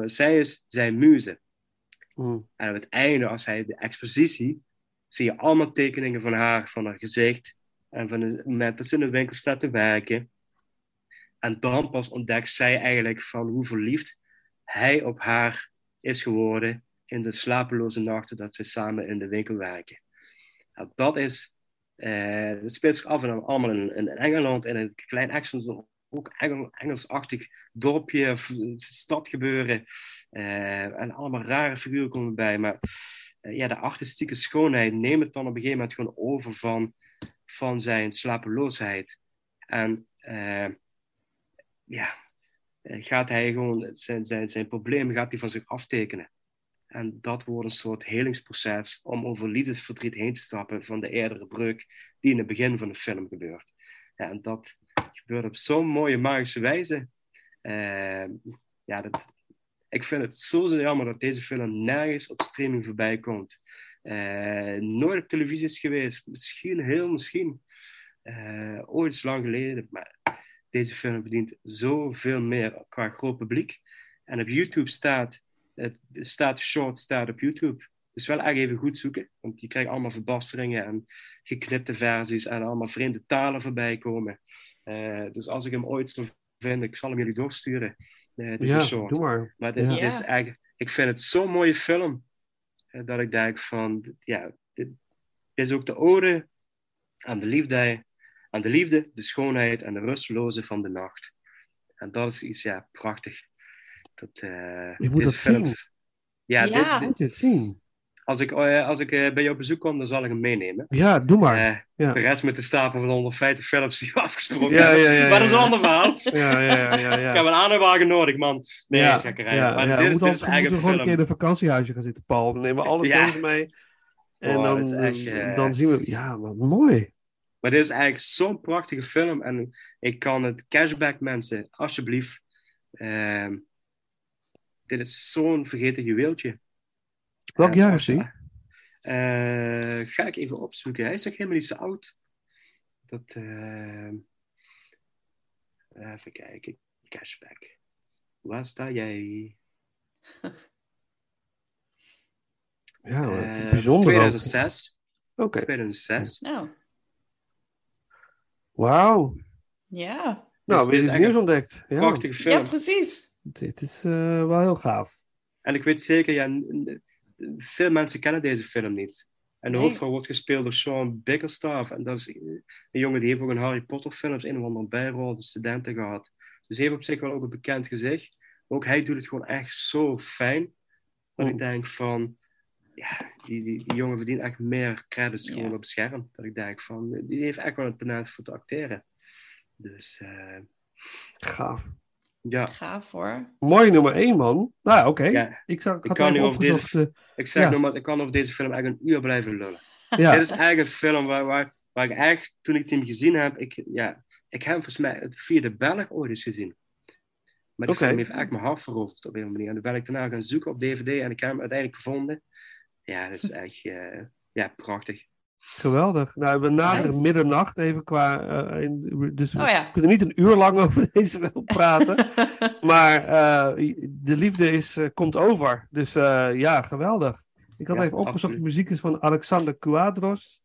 zij is zijn muze. Mm. En op het einde, als hij de expositie, zie je allemaal tekeningen van haar, van haar gezicht. En van het moment dat ze in de winkel staat te werken. En dan pas ontdekt zij eigenlijk van hoe verliefd hij op haar is geworden in de slapeloze nachten dat ze samen in de winkel werken. Nou, dat is, uh, dat speelt zich af en allemaal in, in, Engeland, in een klein Engels, ook Engel, Engelsachtig dorpje of stadgebeuren. Uh, en allemaal rare figuren komen bij. Maar uh, ja, de artistieke schoonheid neemt dan op een gegeven moment gewoon over van, van zijn slapeloosheid. En ja, gaat hij gewoon zijn, zijn, zijn problemen gaat hij van zich aftekenen. En dat wordt een soort helingsproces om over liefdesverdriet heen te stappen van de eerdere breuk die in het begin van de film gebeurt. En dat gebeurt op zo'n mooie magische wijze. Uh, ja, dat, ik vind het zo jammer dat deze film nergens op streaming voorbij komt. Uh, nooit op televisie is geweest. Misschien, heel misschien. Uh, ooit lang geleden. Maar deze film verdient zoveel meer qua groot publiek. En op YouTube staat het staat short staat op YouTube. Dus wel echt even goed zoeken, want je krijgt allemaal verbasteringen en geknipte versies en allemaal vreemde talen voorbij komen. Uh, dus als ik hem ooit zou vinden, ik zal hem jullie doorsturen. Uh, ja, short. doe maar. Maar het is, ja. is eigenlijk, ik vind het zo'n mooie film, uh, dat ik denk van, ja, dit, is ook de ode aan de liefde, aan de liefde, de schoonheid en de rustloze van de nacht. En dat is iets, ja, prachtig. Dat, uh, je moet het zien. Ja, ja. Dit, moet je het zien. Als ik, uh, als ik uh, bij jou op bezoek kom, dan zal ik hem meenemen. Ja, doe maar. Ja. De rest met de stapel van 150 films die we afgesproken ja, ja, ja, Maar dat is een ander verhaal. Ja, ja, ja, ja, Ik heb een aanhangwagen nodig, man. Nee, ja, zakkerij. Ja, maar ja. dit is, dit is eigenlijk gewoon een keer in een vakantiehuisje gaan zitten, Paul. Dan nemen we alle films mee. En oh, dan, echt, dan zien we... Ja, wat mooi. Maar dit is eigenlijk zo'n prachtige film. En ik kan het cashback mensen, alsjeblieft... Uh, dit is zo'n vergeten juweeltje. Welk jaar is hij? Uh, ga ik even opzoeken. Hij is nog helemaal niet zo oud. Dat, uh, even kijken. Cashback. Waar sta jij? ja, uh, bijzonder. 2006. Oké. Okay. 2006. Oh. Wauw. Ja. Nou, dus weer iets nieuws ontdekt. Ja. Prachtige film. Ja, precies. Dit is uh, wel heel gaaf. En ik weet zeker, ja, veel mensen kennen deze film niet. En de nee. hoofdvrouw wordt gespeeld door Sean Bickerstaff. En dat is een jongen die heeft ook een Harry Potter films, een of andere bijrol, de studenten gehad. Dus hij heeft op zich wel ook een bekend gezicht. Ook hij doet het gewoon echt zo fijn. Dat oh. ik denk van, ja, die, die, die jongen verdient echt meer credits gewoon op het scherm. Dat ik denk van, die heeft echt wel een talent voor te acteren. Dus... Uh, Gaaf. Ja. Gaaf hoor. Mooi nummer 1, man. Nou, oké. Ja. Ik, zag, ik kan nu over deze, ik zeg ja. nog maar, ik kan over deze film eigenlijk een uur blijven lullen. Ja. Dit is eigenlijk een film waar, waar, waar ik echt, toen ik hem gezien heb, ik, ja, ik heb hem volgens mij via de Belg ooit eens gezien. Maar die okay. film heeft echt mijn hart veroverd op een manier. En toen ben ik daarna gaan zoeken op DVD en ik heb hem uiteindelijk gevonden. Ja, dat is echt uh, ja, prachtig. Geweldig. Nou, we naderen nice. middernacht even qua. Uh, in, dus oh, ja. we kunnen niet een uur lang over deze film praten. maar uh, de liefde is, uh, komt over. Dus ja, geweldig. Ik had ja, even opgezocht. De muziek is van Alexander Quadros.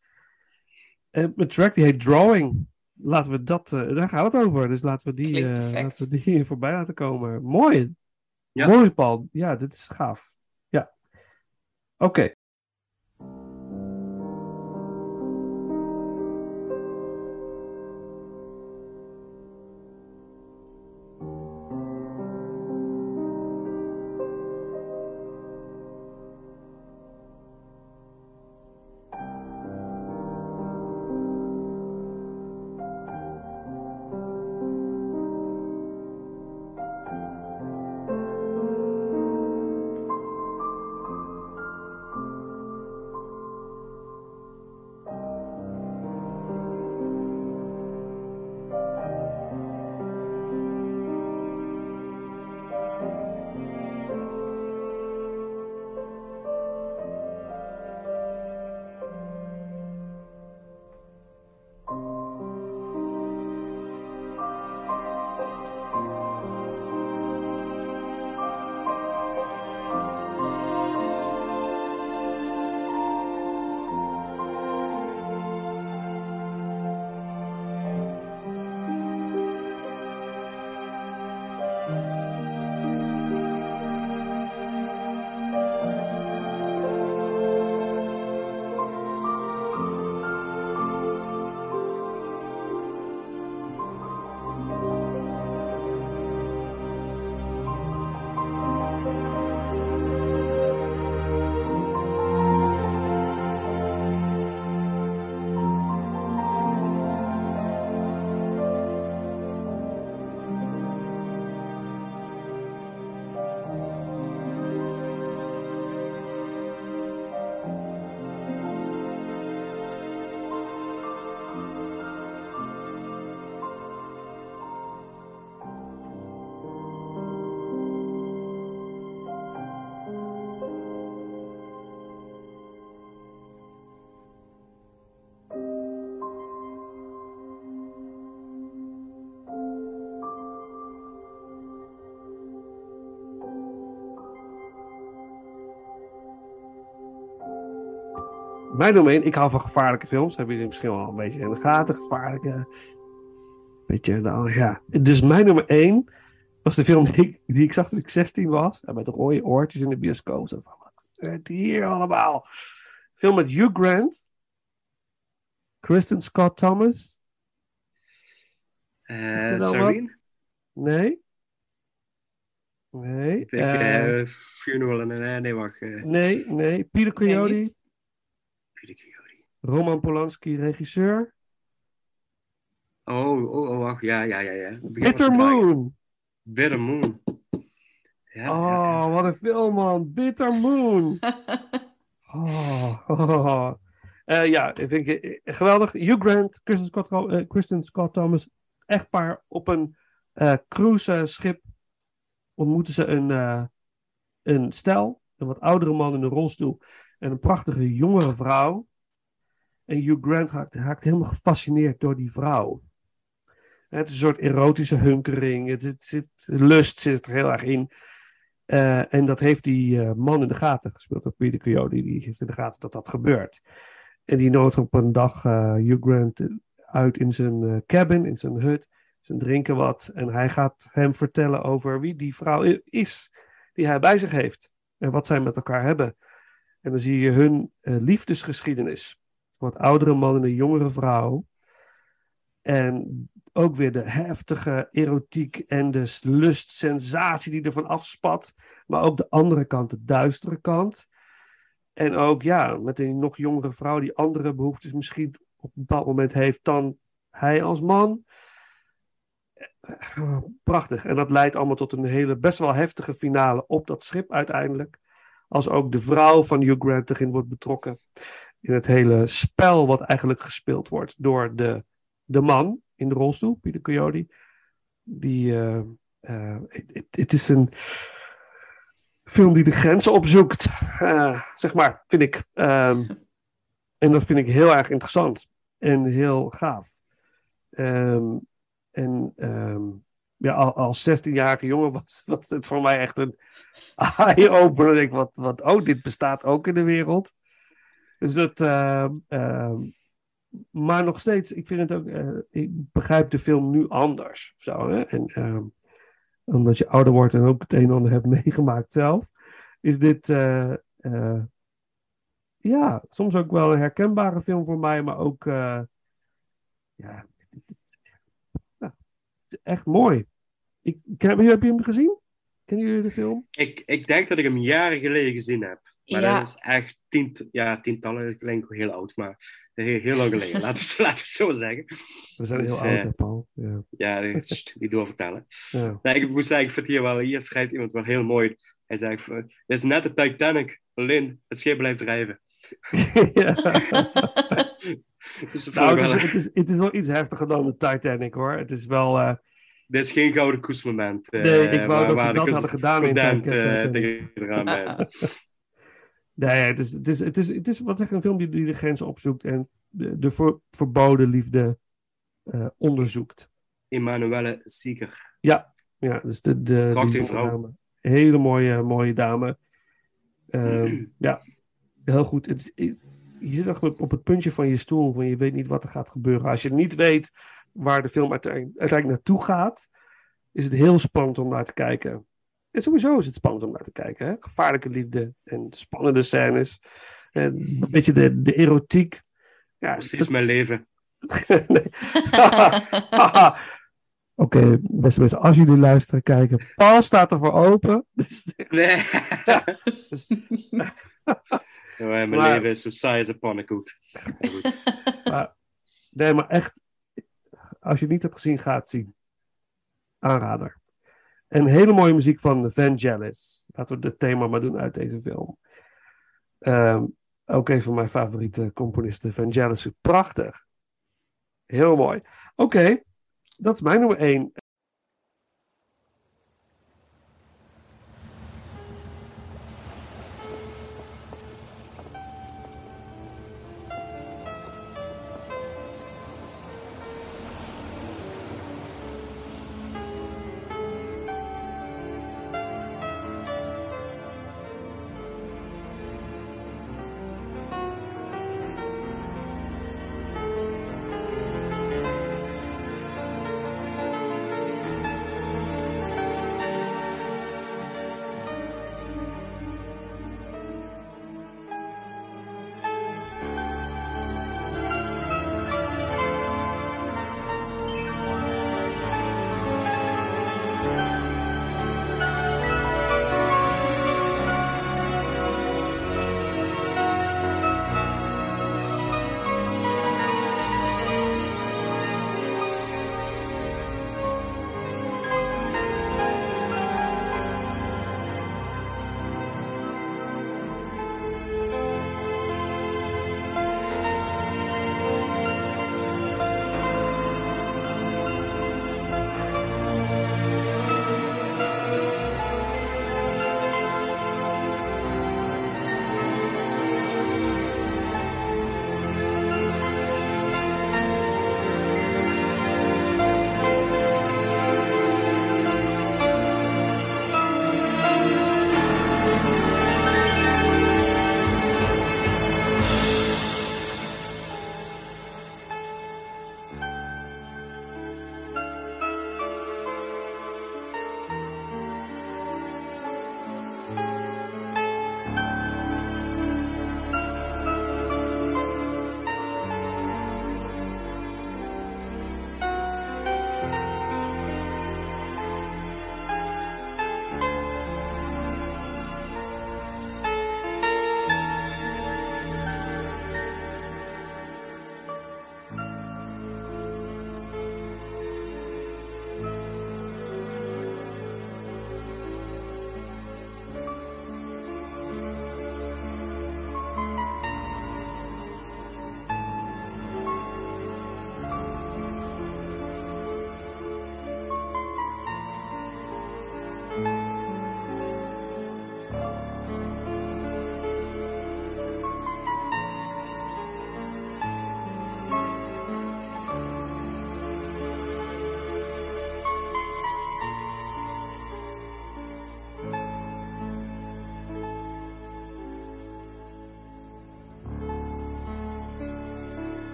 En mijn track die heet Drawing. Laten we dat. daar gaat het over. Dus laten we die, laten we die voorbij laten komen. Mooi. Ja. Mooi, Paul. Ja, dit is gaaf. Ja. Oké. Okay. Mijn domein, ik hou van gevaarlijke films. Hebben jullie misschien wel een beetje in de gaten. Gevaarlijke. Beetje, nou, ja. Dus mijn nummer 1 was de film die ik, die ik zag toen ik 16 was. En met rode oortjes in de bioscoop. Zo van, wat gebeurt hier allemaal? Film met Hugh Grant. Kristen Scott Thomas. Uh, Serene? Nee. Nee. Ik uh, uh, funeral en nee, wacht. Nee, nee. Peter Coyote. Roman Polanski, regisseur. Oh, oh, oh, wacht. Ja, ja, ja. ja. Bitter Moon. Bitter Moon. Ja, oh, ja. wat een film, man. Bitter Moon. oh, oh. Uh, ja, vind ik geweldig. Hugh Grant, Kristen Scott, uh, Kristen Scott Thomas, echtpaar op een uh, cruiseschip ontmoeten ze een, een stel, een wat oudere man in een rolstoel en een prachtige jongere vrouw. En Hugh Grant haakt, helemaal gefascineerd door die vrouw. Het is een soort erotische hunkering. Het, het, lust zit er heel erg in. Uh, en dat heeft die uh, man in de gaten gespeeld door Peter Coyote. Die heeft in de gaten dat dat gebeurt. En die nodigt op een dag uh, Hugh Grant uit in zijn cabin, in zijn hut. Ze drinken wat. En hij gaat hem vertellen over wie die vrouw is. Die hij bij zich heeft. En wat zij met elkaar hebben. En dan zie je hun liefdesgeschiedenis. Wat oudere man en een jongere vrouw. En ook weer de heftige erotiek en de lust, sensatie die ervan afspat. Maar ook de andere kant, de duistere kant. En ook, ja, met een nog jongere vrouw die andere behoeftes misschien op een bepaald moment heeft dan hij als man. Prachtig. En dat leidt allemaal tot een hele, best wel heftige finale op dat schip uiteindelijk. Als ook de vrouw van Hugh Grant erin wordt betrokken. In het hele spel wat eigenlijk gespeeld wordt door de, de man in de rolstoel, Peter Coyote. Die, uh, uh, het, is een film die de grenzen opzoekt, uh, zeg maar, vind ik. Um, en dat vind ik heel erg interessant en heel gaaf. Um, en um, ja, als 16-jarige jongen was, was het voor mij echt een eye-opener. Ik wat, wat, oh, dit bestaat ook in de wereld. Dus dat, maar nog steeds, ik vind het ook, uh, ik begrijp de film nu anders. Zo, hè? En uh, omdat je ouder wordt en ook het een en ander hebt meegemaakt zelf, is dit, uh, ja, soms ook wel een herkenbare film voor mij, maar ook, ja, echt mooi. Ik, heb, heb je hem gezien? Kennen jullie de film? Ik, ik denk dat ik hem jaren geleden gezien heb. Maar ja. dat is echt tient, ja, tientallen, ik denk heel oud, maar heel, heel lang geleden, laten, we, laten we het zo zeggen. We zijn dus, heel oud, uh, Paul. Ja, ja niet doorvertellen. Ja. Nee, ik moet zeggen, ik vind hier wel, hier schrijft iemand wel heel mooi. Hij zegt, het is net de Titanic, alleen het schip blijft drijven. ja. dus nou, het, is, het, is, het is wel iets heftiger dan de Titanic, hoor. Het is wel... Uh, dit is geen gouden koesmoment. Uh, nee, ik wou dat ze dat hadden gedaan in Titanic. Nee, het is, het is, het is, het is wat zeg, een film die, die de grenzen opzoekt en de, de ver, verboden liefde uh, onderzoekt. Emanuele Sieger. Ja, ja dus de, de, vrouw. Hele mooie, mooie dame. Uh, ja, heel goed. Het je zit echt op het puntje van je stoel, want je weet niet wat er gaat gebeuren. Als je niet weet waar de film uiteindelijk naartoe gaat, is het heel spannend om naar te kijken. En sowieso is het spannend om naar te kijken. Hè? Gevaarlijke liefde en spannende scènes. En een beetje de, de erotiek. Ja, dat is mijn leven. Oké, okay, beste mensen, als jullie luisteren, kijken. Paul staat er voor open. Dus... Nee. mijn maar... leven is zo saai als een pannenkoek. maar, nee, maar echt, als je het niet hebt gezien, ga het zien. Aanrader. En hele mooie muziek van Vangelis. Laten we het thema maar doen uit deze film. Um, ook een van mijn favoriete componisten, Vangelis. Prachtig. Heel mooi. Oké, dat is mijn nummer één.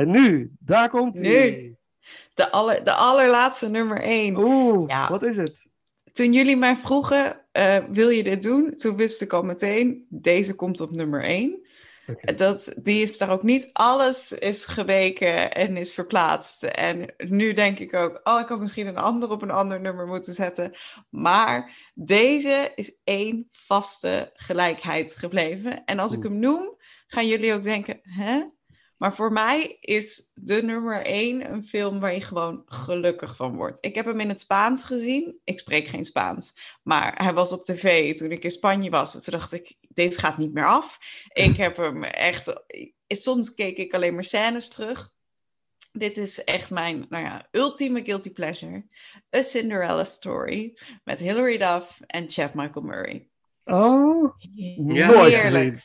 En nu, daar komt hij. De, aller, de allerlaatste nummer één. Oeh, Ja. wat is het? Toen jullie mij vroegen, eh, wil je dit doen? Toen wist ik al meteen, deze komt op nummer één. Dat, die is daar ook niet, alles is geweken en is verplaatst. En nu denk ik ook, oh, ik had misschien een ander op een ander nummer moeten zetten. Maar deze is één vaste gelijkheid gebleven. En als ik hem noem, gaan jullie ook denken, hè? Maar voor mij is de nummer één een film waar je gewoon gelukkig van wordt. Ik heb hem in het Spaans gezien. Ik spreek geen Spaans. Maar hij was op tv toen ik in Spanje was. Toen dacht ik, deze gaat niet meer af. Ik heb hem echt... Soms keek ik alleen maar scènes terug. Dit is echt mijn nou ja, ultieme guilty pleasure. A Cinderella Story. Met Hilary Duff en Chef Michael Murray. Oh, Ja. nooit gezien.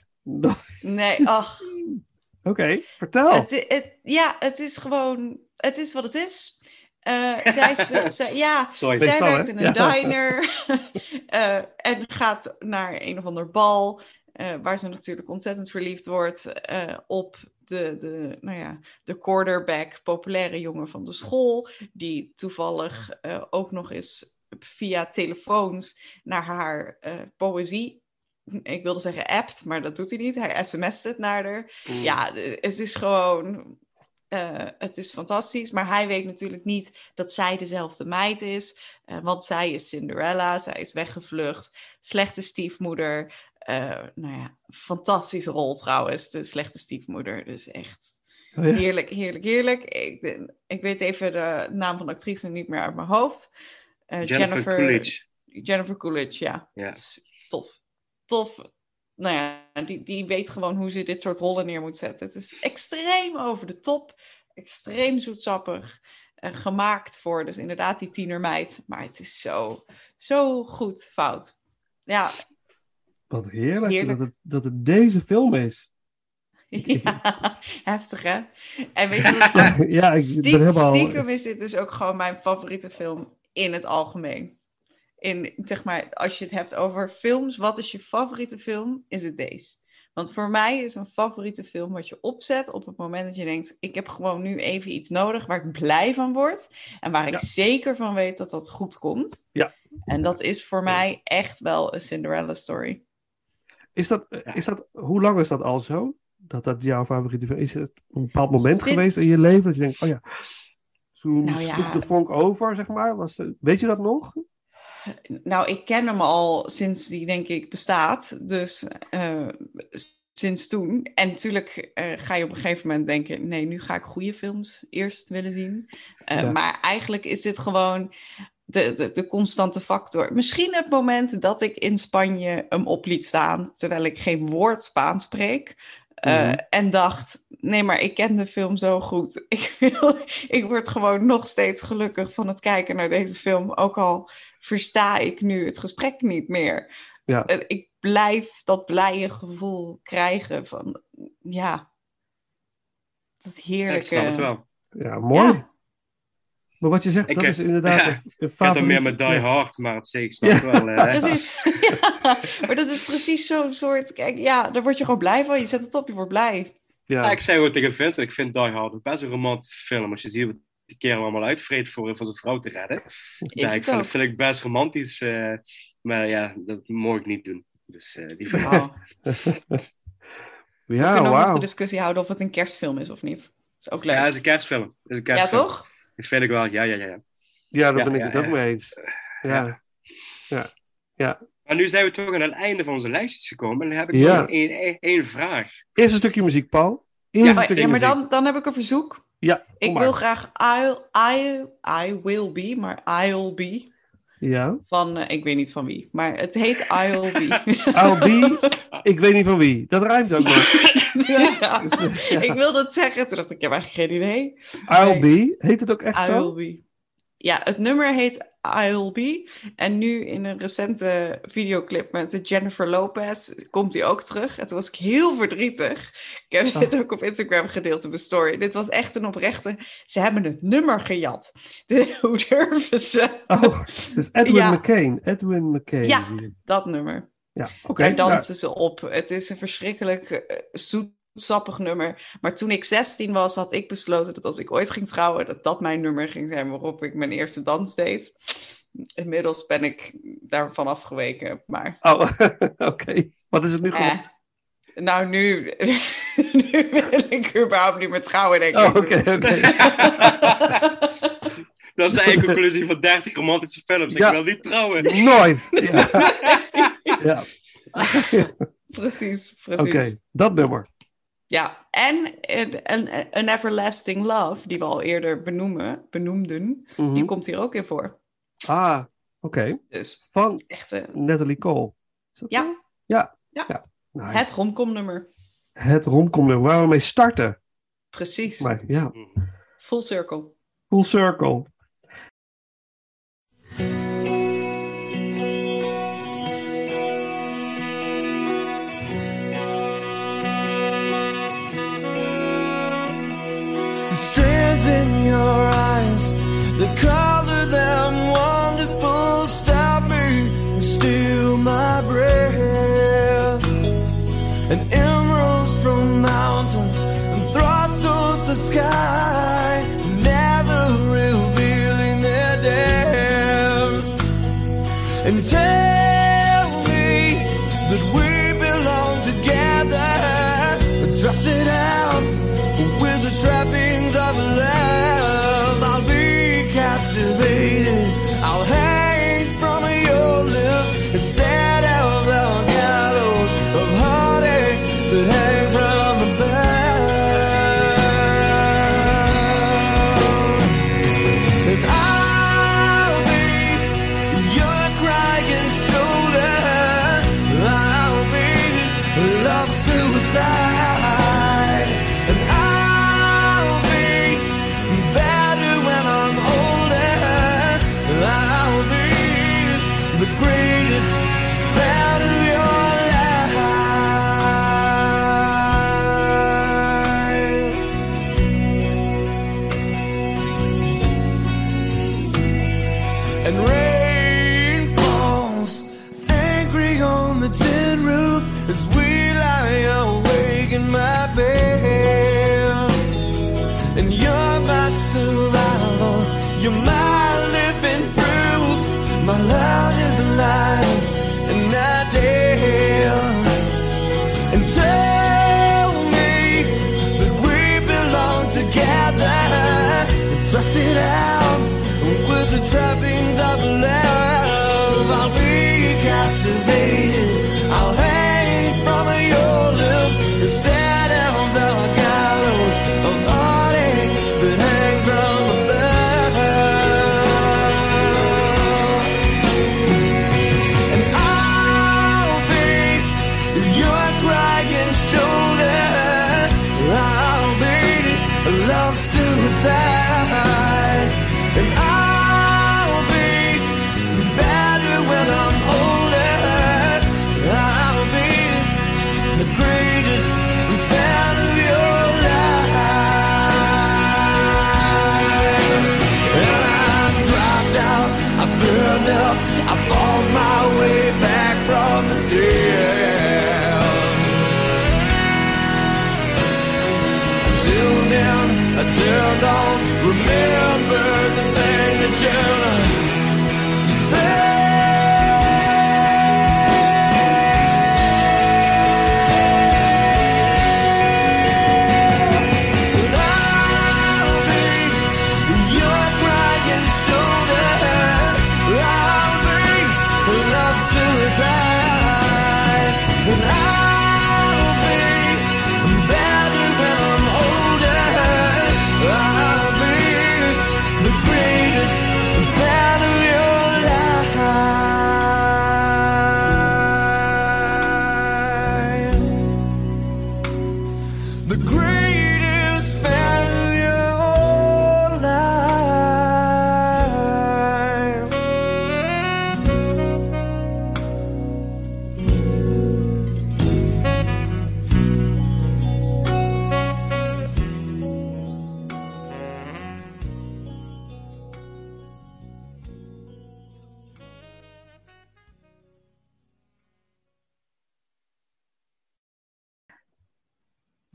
Nee, ach... Oké, vertel. Het, het, ja, het is gewoon... Het is wat het is. Eh, zij zij- ja, Sorry. zij werkt hè? in een Ja. diner eh, en gaat naar een of ander bal, eh, waar ze natuurlijk ontzettend verliefd wordt op de, de, nou ja, de quarterback, populaire jongen van de school, die toevallig ook nog eens via telefoons naar haar poëzie. Ik wilde zeggen appt, maar dat doet hij niet. Hij sms't het naar haar. Mm. Ja, het is gewoon. eh, het is fantastisch, maar hij weet natuurlijk niet dat zij dezelfde meid is. eh, want zij is Cinderella, zij is weggevlucht. Slechte stiefmoeder. eh, nou ja, fantastische rol trouwens, de slechte stiefmoeder. Dus echt Oh, ja. heerlijk, heerlijk, heerlijk. Ik, ik weet even de naam van de actrice niet meer uit mijn hoofd. Eh, Jennifer Coolidge. Jennifer Coolidge, ja. Ja. Dus tof. Tof. Nou ja, die, die weet gewoon hoe ze dit soort rollen neer moet zetten. Het is extreem over de top. Extreem zoetsappig. gemaakt voor dus inderdaad die tienermeid. Maar het is zo, zo goed fout. Ja, Wat heerlijk, Heerlijk. Dat, het, dat het deze film is. ja, heftig hè? En weet je wat? ja, ik Stie- ben helemaal... Stiekem is dit dus ook gewoon mijn favoriete film in het algemeen. In, zeg maar, als je het hebt over films, wat is je favoriete film? Is het deze. Want voor mij is een favoriete film wat je opzet op het moment dat je denkt: ik heb gewoon nu even iets nodig waar ik blij van word. En waar ik Ja. zeker van weet dat dat goed komt. Ja. En dat is voor mij echt wel een Cinderella story. Is dat, is dat, hoe lang is dat al zo? Dat dat jouw favoriete film is? het een bepaald moment geweest in je leven dat je denkt, oh ja, toen Nou ja. sloeg de vonk over, zeg maar. Was, weet je dat nog? Nou, ik ken hem al sinds die, denk ik, bestaat. Dus eh, sinds toen. En natuurlijk eh, ga je op een gegeven moment denken: nee, nu ga ik goede films eerst willen zien. Eh, Ja. Maar eigenlijk is dit gewoon de, de, de constante factor. Misschien het moment dat ik in Spanje hem op liet staan, terwijl ik geen woord Spaans spreek. Eh, Mhm. En dacht, nee, maar ik ken de film zo goed. Ik, wil, ik word gewoon nog steeds gelukkig van het kijken naar deze film. Ook al versta ik nu het gesprek niet meer. Ja. Eh, Ik blijf dat blije gevoel krijgen van, ja, dat Ja, heerlijke... ik snap het wel. Ja, mooi. Ja. Maar wat je zegt, Ik dat heb- is inderdaad ja, een, Ik had er meer met Die ja. Hard, maar op zich snap wel. eh, Precies. ja, maar dat is precies zo'n soort, kijk, ja, daar word je gewoon blij van. Je zet het op, je wordt blij. Ja. Ja, ik zei gewoon tegen Vincent, ik vind Die Hard best een romantische film. Als je ziet wat die kerel allemaal uitvreet voor, voor zijn vrouw te redden. Ja, ik vind, ook. vind ik best romantisch. eh, maar ja, dat mag ik niet doen. Dus eh, die film. Wauw. We ja, kunnen ook nog de discussie houden of het een kerstfilm is of niet. is ook leuk. Ja, het is een kerstfilm. Is een Ja, kerstfilm. toch? Dat vind ik wel, ja, ja, ja. ja. Ja, daar Ja, ben ik ja, het ook ja. mee eens. Ja. Maar nu zijn we toch aan het einde van onze lijstjes gekomen. En dan heb ik Ja. nog één, vraag. Eerst een stukje muziek, Paul. Eerst Ja, een Maar, stukje ja, maar muziek. dan, dan heb ik een verzoek. Ja, Ik maar. wil graag I'll, I, I Will Be, maar I'll Be. Ja. Van, eh, ik weet niet van wie, maar het heet I'll Be. I'll be, ik weet niet van wie. Dat ruimt ook nog. ja. Dus, eh, ja. Ik wilde het zeggen, toen dacht ik, ik heb eigenlijk geen idee. I'll be, heet het ook echt I'll zo? Be. Ja, het nummer heet I'll Be. En nu in een recente videoclip met Jennifer Lopez komt hij ook terug. En toen was ik heel verdrietig. Ik heb Oh. dit ook op Instagram gedeeld in mijn story. Dit was echt een oprechte... Ze hebben het nummer gejat. Hoe durven ze? Oh, dus Edwin Ja. McCain. Edwin McCain. Ja. Dat nummer. Ja, oké. Daar nou, dansen ze op. Het is een verschrikkelijk eh, zoet sappig nummer. Maar toen ik 16 was, had ik besloten dat als ik ooit ging trouwen, dat dat mijn nummer ging zijn waarop ik mijn eerste dans deed. Inmiddels ben ik daarvan afgeweken, maar... Oh, oké. Wat is het nu Eh, nou, nu, nu wil ik überhaupt niet meer trouwen, denk ik. Oh, oké, oké. Dat is de eigen conclusie van 30 romantische films. Ja. Ik wil niet trouwen. Nooit. Ja. ja. Precies, Oké, precies. dat nummer. Ja, en een, een, Everlasting Love, die we al eerder benoemen, benoemden, Mhm. die komt hier ook in voor. Ah, oké. Dus Van echt eh, Natalie Cole. Is dat Ja. zo? Ja. Ja. Nice. het romcomnummer. Het romcomnummer waar we mee starten. Precies. Maar ja, Full circle. full circle. The greatest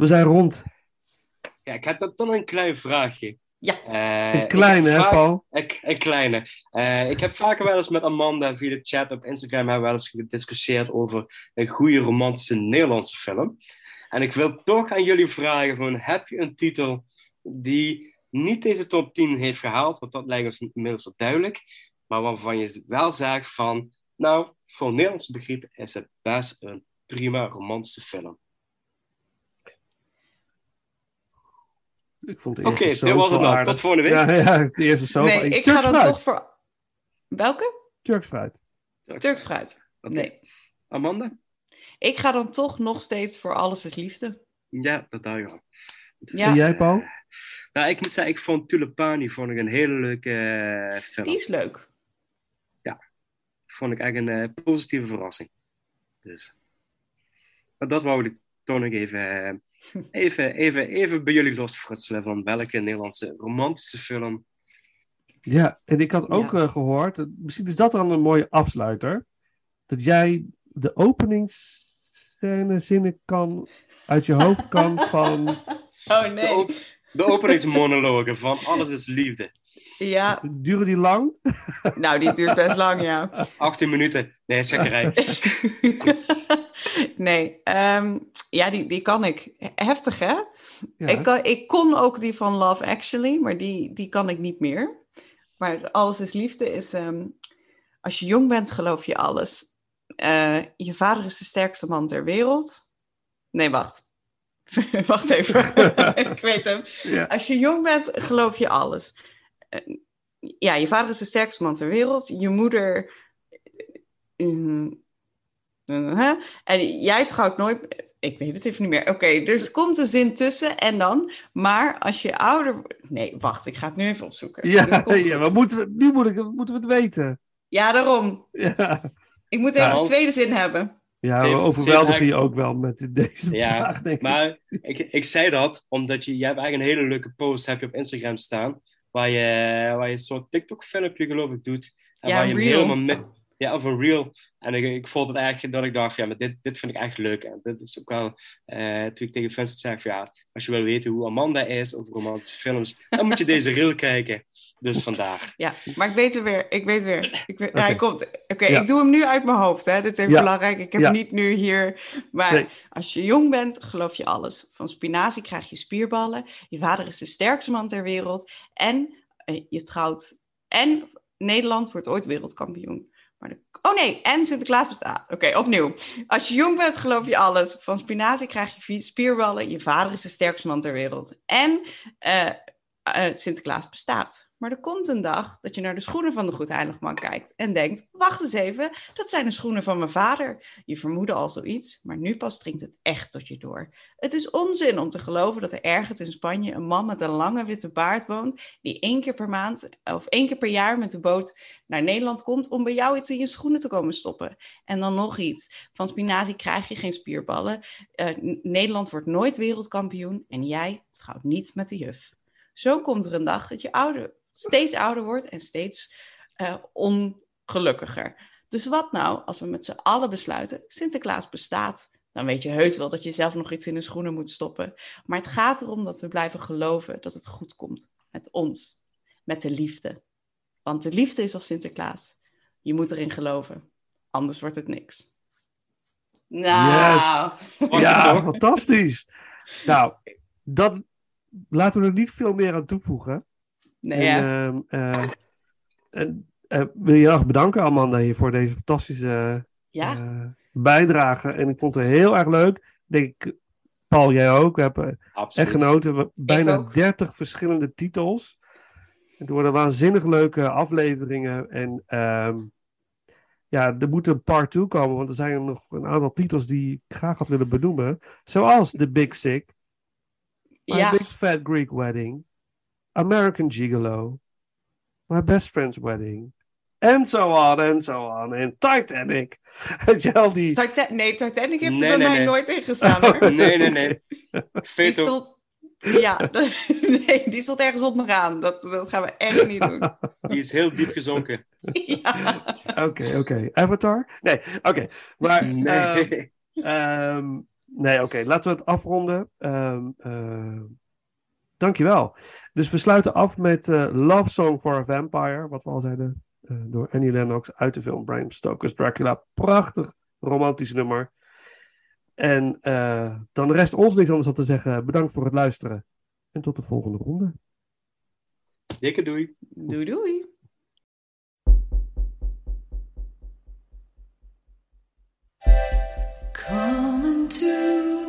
We zijn rond. Ja, ik heb dan toch een klein vraagje. Ja. Uh, een kleine, hè, Paul? Een, een kleine. Uh, ik heb vaker wel eens met Amanda via de chat op Instagram hebben we wel eens gediscussieerd over een goede romantische Nederlandse film. En ik wil toch aan jullie vragen: van, heb je een titel die niet deze top 10 heeft gehaald? Want dat lijkt ons inmiddels wel duidelijk. Maar waarvan je wel zegt van, nou, voor Nederlandse begrip is het best een prima romantische film. Ik vond de Oké, dit was het nou. Tot volgende week. Ja, ja de eerste zo. Nee, ik ga dan toch voor... Welke? Turks fruit. Turks fruit. Nee. Amanda? Ik ga dan toch nog steeds voor Alles is Liefde. Ja, dat dacht ik al. Ja. En jij, Paul? Nou, ik moet zeggen, ik vond Tulipani vond ik een hele leuke uh, film. Die is leuk. Ja, vond ik eigenlijk een uh, positieve verrassing. Dus. Maar dat wou ik toch nog even, uh, even, even, even bij jullie losfrutselen van welke Nederlandse romantische film. Ja, en ik had ook ja. gehoord, misschien is dat dan een mooie afsluiter, dat jij de openingsscène zinnen kan uit je hoofd kan van. Oh nee. De, op de openingsmonologen van Alles is Liefde. Ja. Duren die lang? Nou, die duurt best lang, ja. 18 minuten. Nee, checkerij. nee, um, ja, die, die kan ik. Heftig, hè? Ja. Ik, kan, ik kon ook die van Love Actually, maar die, die kan ik niet meer. Maar Alles is Liefde is... Um, als je jong bent, geloof je alles. Uh, je vader is de sterkste man ter wereld. Nee, wacht. wacht even. ik weet hem. Ja. Als je jong bent, geloof je alles. Uh, ja, je vader is de sterkste man ter wereld. Je moeder. Uh, en jij trouwt nooit. Ik weet het even niet meer. Oké, okay, dus komt een zin tussen en dan. Maar als je ouder. Nee, wacht, ik ga het nu even opzoeken. Ja, ja maar moeten, nu moet ik, moeten we het weten. Ja, daarom. Ja. Ik moet even nou, de tweede zin hebben. Ja, we overweldigen je ook wel met deze ja, vraag, denk ik. Maar ik, ik zei dat omdat je, je hebt eigenlijk een hele leuke post heb je op Instagram staan. Waar je, waar je een soort TikTok-filmpje geloof ik doet. En ja, waar je real. helemaal met, ja, of een reel. En ik, ik vond het eigenlijk dat ik dacht, ja, maar dit, dit vind ik echt leuk. En dit is ook wel, uh, toen ik tegen fans zei, van, ja, als je wil weten hoe Amanda is over romantische films, dan moet je deze reel kijken. Dus vandaag. Ja, maar ik weet het weer. Ik weet weer. Ik weet, okay. hij komt. Oké, okay, ja. ik doe hem nu uit mijn hoofd. Hè. Dit is even ja. belangrijk. Ik heb ja. niet nu hier. Maar nee. als je jong bent, geloof je alles. Van spinazie krijg je spierballen. Je vader is de sterkste man ter wereld. En uh, je trouwt. En Nederland wordt ooit wereldkampioen. Maar. Oh nee, en Sinterklaas bestaat. Oké, opnieuw. Als je jong bent, geloof je alles. Van spinazie krijg je spierballen. Je vader is de sterkste man ter wereld. En uh, uh, Sinterklaas bestaat. Maar er komt een dag dat je naar de schoenen van de Goedheiligman kijkt en denkt: wacht eens even, dat zijn de schoenen van mijn vader. Je vermoedde al zoiets, maar nu pas dringt het echt tot je door. Het is onzin om te geloven dat er ergens in Spanje een man met een lange witte baard woont, die één keer per maand of één keer per jaar met de boot naar Nederland komt om bij jou iets in je schoenen te komen stoppen. En dan nog iets: van spinazie krijg je geen spierballen. Uh, Nederland wordt nooit wereldkampioen en jij trouwt niet met de juf. Zo komt er een dag dat je ouder, steeds ouder wordt en steeds uh, ongelukkiger. Dus wat nou als we met z'n allen besluiten, Sinterklaas bestaat. Dan weet je heus wel dat je zelf nog iets in de schoenen moet stoppen. Maar het gaat erom dat we blijven geloven dat het goed komt. Met ons. Met de liefde. Want de liefde is als Sinterklaas. Je moet erin geloven. Anders wordt het niks. Nou. Yes. Ja, fantastisch. Nou, dat, laten we er niet veel meer aan toevoegen. Nee, en, ja. uh, en uh, wil je erg bedanken, Amanda, hier voor deze fantastische ja. uh, bijdrage. En ik vond het heel erg leuk. Denk ik, Paul, jij ook. We hebben Absoluut. echt genoten. We, bijna 30 verschillende titels. Het worden waanzinnig leuke afleveringen. En um, ja, er moet een part 2 komen, want er zijn er nog een aantal titels die ik graag had willen benoemen. Zoals The Big Sick. My ja. Big Fat Greek Wedding. American Gigolo. My Best Friend's Wedding. En so on, en so on. En Titanic. Weet je wel, die... Tita nee, Titanic heeft Nee, er bij nee, mij nee. nooit in gestaan. hoor. Nee, nee, nee. Die Veto. stond... Ja, nee, die stond ergens onderaan. Dat, dat gaan we echt niet doen. Die is heel diep gezonken. Ja. Oké, oké. Avatar? Nee, oké. Maar Nee. ehm, ehm, Nee, oké. Laten we het afronden. Um, uh, dankjewel. Dus we sluiten af met uh, Love Song for a Vampire. Wat we al zeiden. Uh, door Annie Lennox uit de film Bram Stoker's Dracula. Prachtig romantisch nummer. En uh, dan rest ons niks anders dan te zeggen. Bedankt voor het luisteren. En tot de volgende ronde. Dikke doei. Doei doei. Coming to